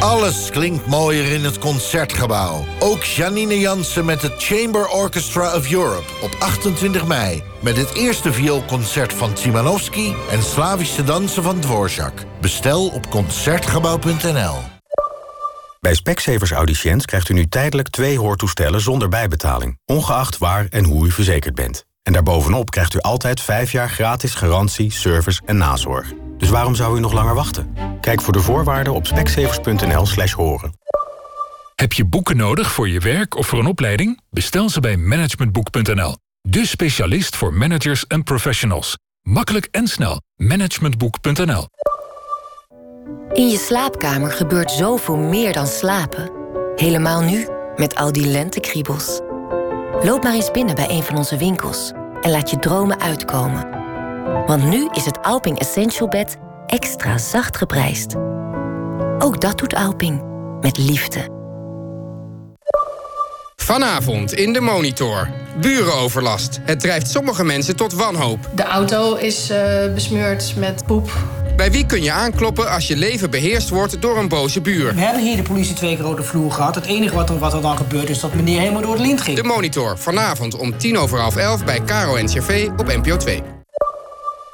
Alles klinkt mooier in het Concertgebouw. Ook Janine Jansen met het Chamber Orchestra of Europe op 28 mei. Met het eerste vioolconcert van Tsimanowski en Slavische dansen van Dvorak. Bestel op Concertgebouw.nl. Bij Specsavers Audiciënt krijgt u nu tijdelijk twee hoortoestellen zonder bijbetaling, ongeacht waar en hoe u verzekerd bent. En daarbovenop krijgt u altijd 5 jaar gratis garantie, service en nazorg. Dus waarom zou u nog langer wachten? Kijk voor de voorwaarden op specsavers.nl slash horen. Heb je boeken nodig voor je werk of voor een opleiding? Bestel ze bij managementboek.nl. De specialist voor managers en professionals. Makkelijk en snel. Managementboek.nl In je slaapkamer gebeurt zoveel meer dan slapen. Helemaal nu, met al die lentekriebels. Loop maar eens binnen bij een van onze winkels en laat je dromen uitkomen. Want nu is het Alping Essential Bed extra zacht geprijsd. Ook dat doet Alping, met liefde. Vanavond in de Monitor. Burenoverlast. Het drijft sommige mensen tot wanhoop. De auto is uh, besmeurd met poep. Bij wie kun je aankloppen als je leven beheerst wordt door een boze buur? We hebben hier de politie twee de vloer gehad. Het enige wat er, wat er dan gebeurt is dat meneer helemaal door het lint ging. De Monitor. Vanavond om tien over half elf bij Caro NCRV op NPO 2.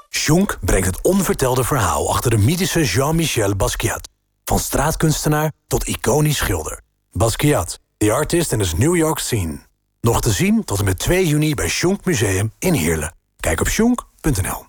Jonk brengt het onvertelde verhaal achter de mythische Jean-Michel Basquiat. Van straatkunstenaar tot iconisch schilder. Basquiat, the artist in his New York scene. Nog te zien tot en met 2 juni bij Jonk Museum in Heerlen. Kijk op jonk.nl.